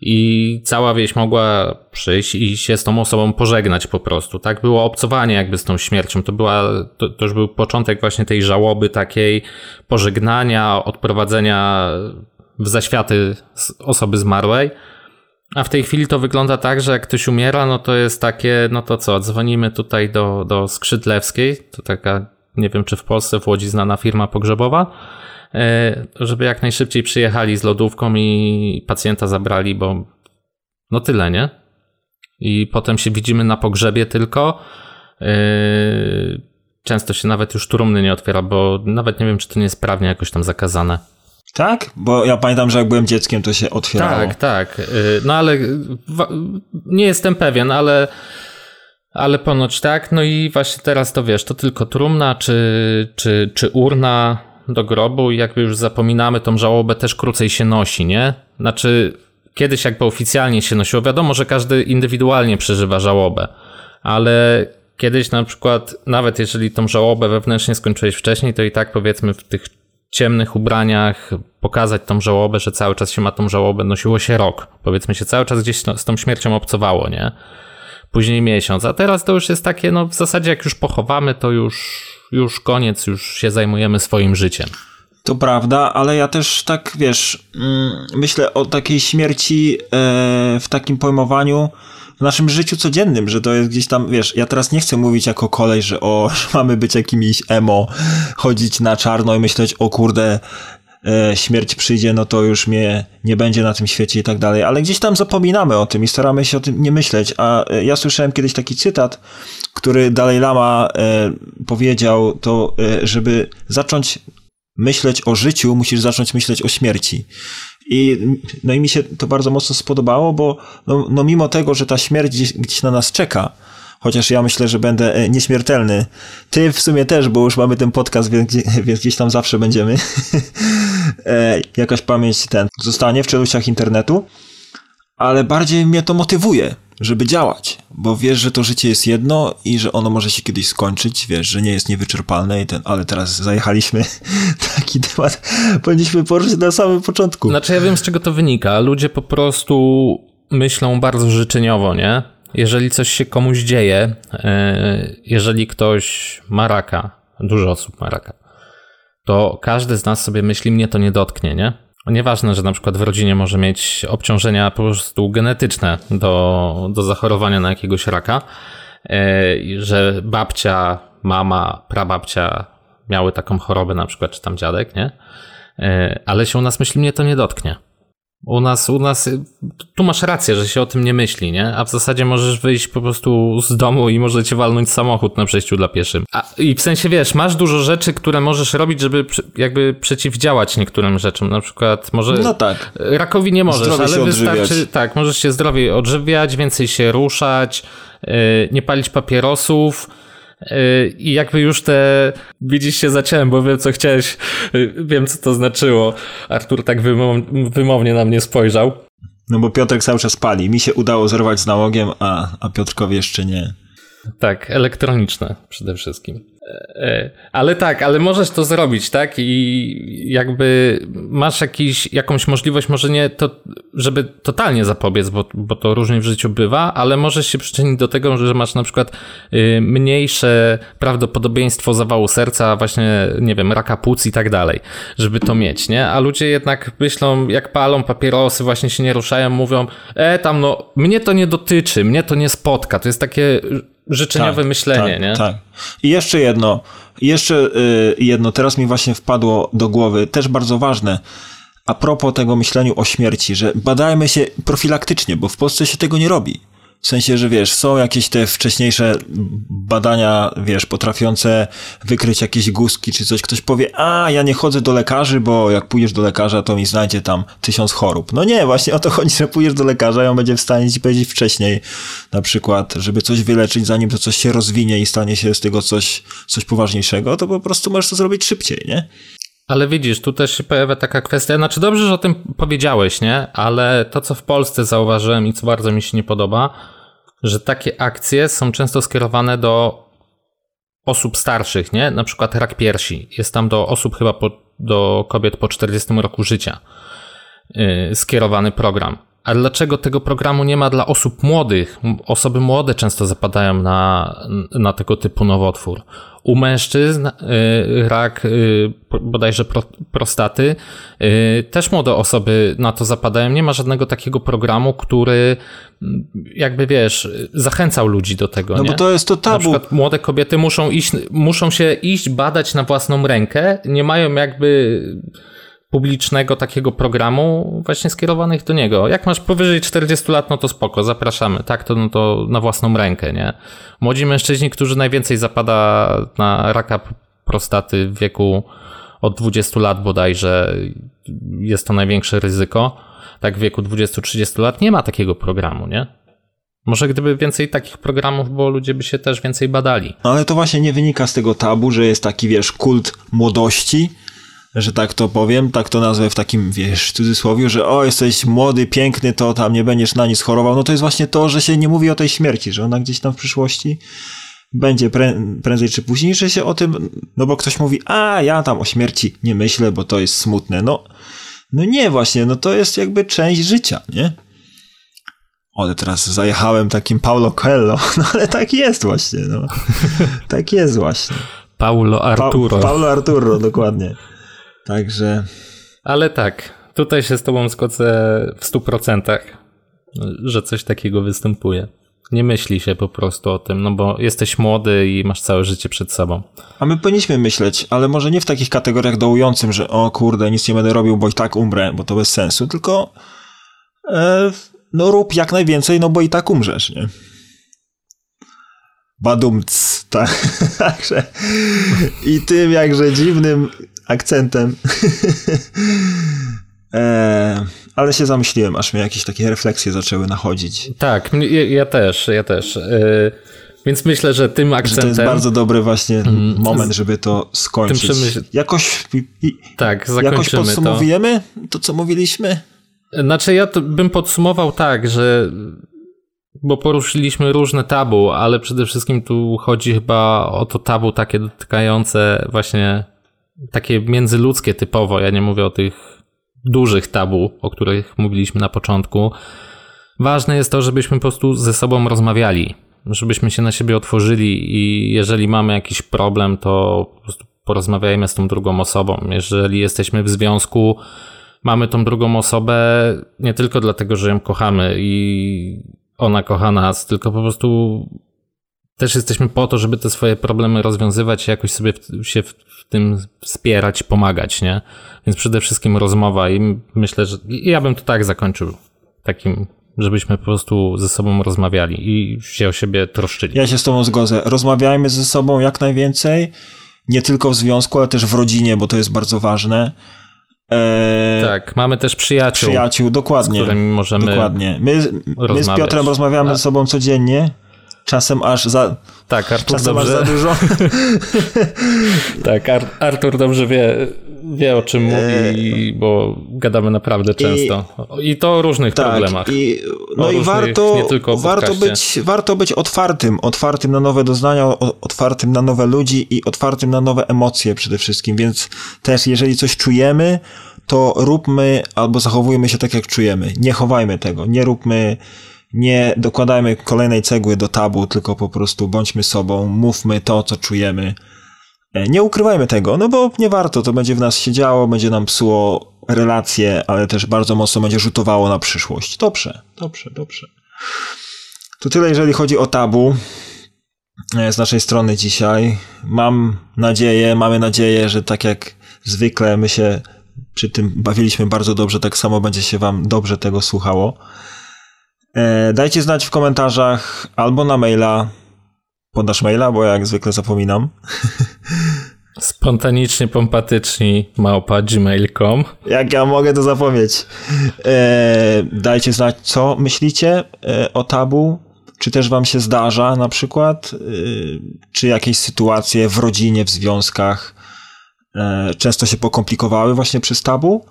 I cała wieś mogła przyjść i się z tą osobą pożegnać po prostu. Tak było obcowanie jakby z tą śmiercią. To, była, to, to już był początek właśnie tej żałoby takiej pożegnania, odprowadzenia w zaświaty osoby zmarłej. A w tej chwili to wygląda tak, że jak ktoś umiera, no to jest takie, no to co, dzwonimy tutaj do, do Skrzydlewskiej, to taka, nie wiem czy w Polsce, w Łodzi znana firma pogrzebowa, e, żeby jak najszybciej przyjechali z lodówką i pacjenta zabrali, bo no tyle, nie? I potem się widzimy na pogrzebie tylko. E, Często się nawet już trumny nie otwiera, bo nawet nie wiem, czy to nie jest prawnie jakoś tam zakazane. Tak? Bo ja pamiętam, że jak byłem dzieckiem, to się otwierało. Tak, tak. Y, No ale nie jestem pewien, ale, ale ponoć tak. No i właśnie teraz to wiesz, to tylko trumna czy, czy, czy urna do grobu i jakby już zapominamy, tą żałobę też krócej się nosi, nie? Znaczy kiedyś jakby oficjalnie się nosiło. Wiadomo, że każdy indywidualnie przeżywa żałobę, ale kiedyś na przykład, nawet jeżeli tą żałobę wewnętrznie skończyłeś wcześniej, to i tak powiedzmy w tych ciemnych ubraniach pokazać tą żałobę, że cały czas się ma tą żałobę, nosiło się rok. Powiedzmy się, cały czas gdzieś no, z tą śmiercią obcowało, nie? Później miesiąc, a teraz to już jest takie, no w zasadzie jak już pochowamy, to już, już koniec, już się zajmujemy swoim życiem. To prawda, ale ja też tak, wiesz, mm, myślę o takiej śmierci e, w takim pojmowaniu w naszym życiu codziennym, że to jest gdzieś tam, wiesz, ja teraz nie chcę mówić jako kolej, że o, mamy być jakimiś emo, chodzić na czarno i myśleć, o kurde, e, śmierć przyjdzie, no to już mnie nie będzie na tym świecie i tak dalej, ale gdzieś tam zapominamy o tym i staramy się o tym nie myśleć, a e, ja słyszałem kiedyś taki cytat, który Dalai Lama e, powiedział, to e, żeby zacząć myśleć o życiu, musisz zacząć myśleć o śmierci. I, no i mi się to bardzo mocno spodobało, bo no, no mimo tego, że ta śmierć gdzieś, gdzieś na nas czeka, chociaż ja myślę, że będę e, nieśmiertelny. Ty w sumie też, bo już mamy ten podcast, więc, więc gdzieś tam zawsze będziemy. e, jakaś pamięć ten zostanie w czeluściach internetu, ale bardziej mnie to motywuje. Żeby działać, bo wiesz, że to życie jest jedno i że ono może się kiedyś skończyć, wiesz, że nie jest niewyczerpalne i ten, ale teraz zajechaliśmy taki temat, powinniśmy poruszyć na samym początku. Znaczy ja wiem z czego to wynika, ludzie po prostu myślą bardzo życzeniowo, nie? Jeżeli coś się komuś dzieje, e, jeżeli ktoś ma raka, dużo osób ma raka, to każdy z nas sobie myśli, mnie to nie dotknie, nie? Nieważne, że na przykład w rodzinie może mieć obciążenia po prostu genetyczne do, do zachorowania na jakiegoś raka, e, że babcia, mama, prababcia miały taką chorobę na przykład, czy tam dziadek, nie? E, ale się u nas myśli, mnie to nie dotknie. U nas, u nas, tu masz rację, że się o tym nie myśli, nie? A w zasadzie możesz wyjść po prostu z domu i może cię walnąć samochód na przejściu dla pieszym. A, I w sensie, wiesz, masz dużo rzeczy, które możesz robić, żeby jakby przeciwdziałać niektórym rzeczom. Na przykład może... No tak. Rakowi nie możesz, Zdrowie ale wystarczy... Odżywiać. Tak, możesz się zdrowiej odżywiać, więcej się ruszać, yy, nie palić papierosów, i jakby już te, widzisz się zaciąłem, bo wiem co chciałeś, wiem co to znaczyło. Artur tak wymownie na mnie spojrzał. No bo Piotrek cały czas pali. Mi się udało zerwać z nałogiem, a, a Piotrkowi jeszcze nie. Tak, elektroniczne przede wszystkim. E, ale tak, ale możesz to zrobić, tak? I jakby masz jakiś, jakąś możliwość, może nie to, żeby totalnie zapobiec, bo, bo to różnie w życiu bywa, ale możesz się przyczynić do tego, że masz na przykład y, mniejsze prawdopodobieństwo zawału serca, właśnie, nie wiem, raka płuc i tak dalej, żeby to mieć, nie? A ludzie jednak myślą, jak palą papierosy, właśnie się nie ruszają, mówią, e, tam no, mnie to nie dotyczy, mnie to nie spotka. To jest takie życzeniowe tak, myślenie, tak, nie? Tak. I jeszcze jedno, jeszcze y, jedno, teraz mi właśnie wpadło do głowy, też bardzo ważne, a propos tego myśleniu o śmierci, że badajmy się profilaktycznie, bo w Polsce się tego nie robi. W sensie, że wiesz, są jakieś te wcześniejsze badania, wiesz, potrafiące wykryć jakieś guzki czy coś. Ktoś powie, a ja nie chodzę do lekarzy, bo jak pójdziesz do lekarza, to mi znajdzie tam tysiąc chorób. No nie, właśnie o to chodzi, że pójdziesz do lekarza i on będzie w stanie ci powiedzieć wcześniej, na przykład, żeby coś wyleczyć, zanim to coś się rozwinie i stanie się z tego coś, coś poważniejszego, to po prostu możesz to zrobić szybciej, nie? Ale widzisz, tu też się pojawia taka kwestia, znaczy dobrze, że o tym powiedziałeś, nie? Ale to, co w Polsce zauważyłem i co bardzo mi się nie podoba, że takie akcje są często skierowane do osób starszych, nie? Na przykład rak piersi. Jest tam do osób chyba po, do kobiet po 40 roku życia yy, skierowany program. A dlaczego tego programu nie ma dla osób młodych? Osoby młode często zapadają na, na tego typu nowotwór. U mężczyzn y, rak y, bodajże pro, prostaty y, też młode osoby na to zapadają. Nie ma żadnego takiego programu, który mm, jakby wiesz, zachęcał ludzi do tego. No nie? bo to jest to tabu. Na przykład młode kobiety muszą iść, muszą się iść badać na własną rękę, nie mają jakby publicznego takiego programu właśnie skierowanych do niego. Jak masz powyżej 40 lat, no to spoko, zapraszamy, tak, to, no to na własną rękę, nie? Młodzi mężczyźni, którzy najwięcej zapada na raka prostaty w wieku od 20 lat bodajże jest to największe ryzyko, tak w wieku 20-30 lat nie ma takiego programu, nie? Może gdyby więcej takich programów, bo ludzie by się też więcej badali. No ale to właśnie nie wynika z tego tabu, że jest taki, wiesz, kult młodości, że tak to powiem, tak to nazwę w takim, wiesz, cudzysłowie, że o, jesteś młody, piękny, to tam nie będziesz na nic chorował, no to jest właśnie to, że się nie mówi o tej śmierci, że ona gdzieś tam w przyszłości będzie prę prędzej czy później, że się o tym, no bo ktoś mówi, a ja tam o śmierci nie myślę, bo to jest smutne, no, no nie właśnie, no to jest jakby część życia, nie? Ale teraz zajechałem takim Paulo Coelho, no ale tak jest właśnie, no. tak jest właśnie. Paulo Arturo. Pa Paulo Arturo, dokładnie. Także. Ale tak, tutaj się z Tobą zgodzę w stu procentach, że coś takiego występuje. Nie myśli się po prostu o tym, no bo jesteś młody i masz całe życie przed sobą. A my powinniśmy myśleć, ale może nie w takich kategoriach dołującym, że o kurde, nic nie będę robił, bo i tak umrę, bo to bez sensu, tylko e, no rób jak najwięcej, no bo i tak umrzesz, nie? Badumc, tak. Także i tym jakże dziwnym akcentem. e, ale się zamyśliłem, aż mnie jakieś takie refleksje zaczęły nachodzić. Tak, ja, ja też, ja też. E, więc myślę, że tym akcentem... Że to jest bardzo dobry właśnie mm, moment, żeby to skończyć. Przemyśl... Jakoś, tak, jakoś podsumowujemy to. to, co mówiliśmy? Znaczy ja bym podsumował tak, że bo poruszyliśmy różne tabu, ale przede wszystkim tu chodzi chyba o to tabu takie dotykające właśnie takie międzyludzkie typowo. Ja nie mówię o tych dużych tabu, o których mówiliśmy na początku. Ważne jest to, żebyśmy po prostu ze sobą rozmawiali, żebyśmy się na siebie otworzyli i jeżeli mamy jakiś problem, to po prostu porozmawiajmy z tą drugą osobą. Jeżeli jesteśmy w związku, mamy tą drugą osobę nie tylko dlatego, że ją kochamy i ona kocha nas, tylko po prostu też jesteśmy po to, żeby te swoje problemy rozwiązywać i jakoś sobie w, się w, w, tym wspierać, pomagać, nie? Więc przede wszystkim rozmowa i myślę, że ja bym to tak zakończył. Takim, żebyśmy po prostu ze sobą rozmawiali i się o siebie troszczyli. Ja się z tobą zgodzę. Rozmawiajmy ze sobą jak najwięcej, nie tylko w związku, ale też w rodzinie, bo to jest bardzo ważne. Eee, tak, mamy też przyjaciół. Przyjaciół, dokładnie. Z którymi możemy Dokładnie. My, my z Piotrem rozmawiamy ze sobą codziennie. Czasem aż za. Tak, Artur czasem dobrze. aż za dużo. tak, Ar Artur dobrze wie, wie o czym mówi, bo gadamy naprawdę często. I, I to o różnych tak, problemach. I, no i warto, warto, być, warto być otwartym, otwartym na nowe doznania, otwartym na nowe ludzi i otwartym na nowe emocje przede wszystkim. Więc też, jeżeli coś czujemy, to róbmy albo zachowujmy się tak, jak czujemy. Nie chowajmy tego, nie róbmy nie dokładajmy kolejnej cegły do tabu, tylko po prostu bądźmy sobą, mówmy to, co czujemy. E, nie ukrywajmy tego, no bo nie warto, to będzie w nas się działo, będzie nam psuło relacje, ale też bardzo mocno będzie rzutowało na przyszłość. Dobrze, dobrze, dobrze. To tyle, jeżeli chodzi o tabu e, z naszej strony dzisiaj. Mam nadzieję, mamy nadzieję, że tak jak zwykle my się przy tym bawiliśmy bardzo dobrze, tak samo będzie się wam dobrze tego słuchało. E, dajcie znać w komentarzach albo na maila. Podasz maila, bo jak zwykle zapominam. Spontanicznie pompatyczni małpa gmail.com Jak ja mogę to zapomnieć. E, dajcie znać, co myślicie e, o tabu. Czy też wam się zdarza na przykład, czy jakieś sytuacje w rodzinie, w związkach często się pokomplikowały właśnie przez tabu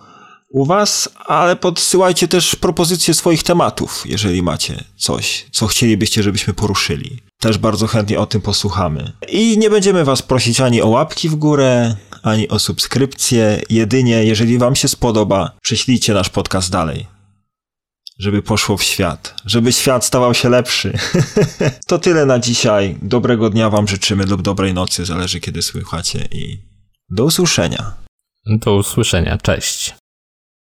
u Was, ale podsyłajcie też propozycje swoich tematów, jeżeli macie coś, co chcielibyście, żebyśmy poruszyli. Też bardzo chętnie o tym posłuchamy. I nie będziemy Was prosić ani o łapki w górę, ani o subskrypcję. Jedynie, jeżeli Wam się spodoba, prześlijcie nasz podcast dalej. Żeby poszło w świat, żeby świat stawał się lepszy. to tyle na dzisiaj. Dobrego dnia Wam życzymy lub dobrej nocy, zależy kiedy słuchacie i do usłyszenia. Do usłyszenia, cześć.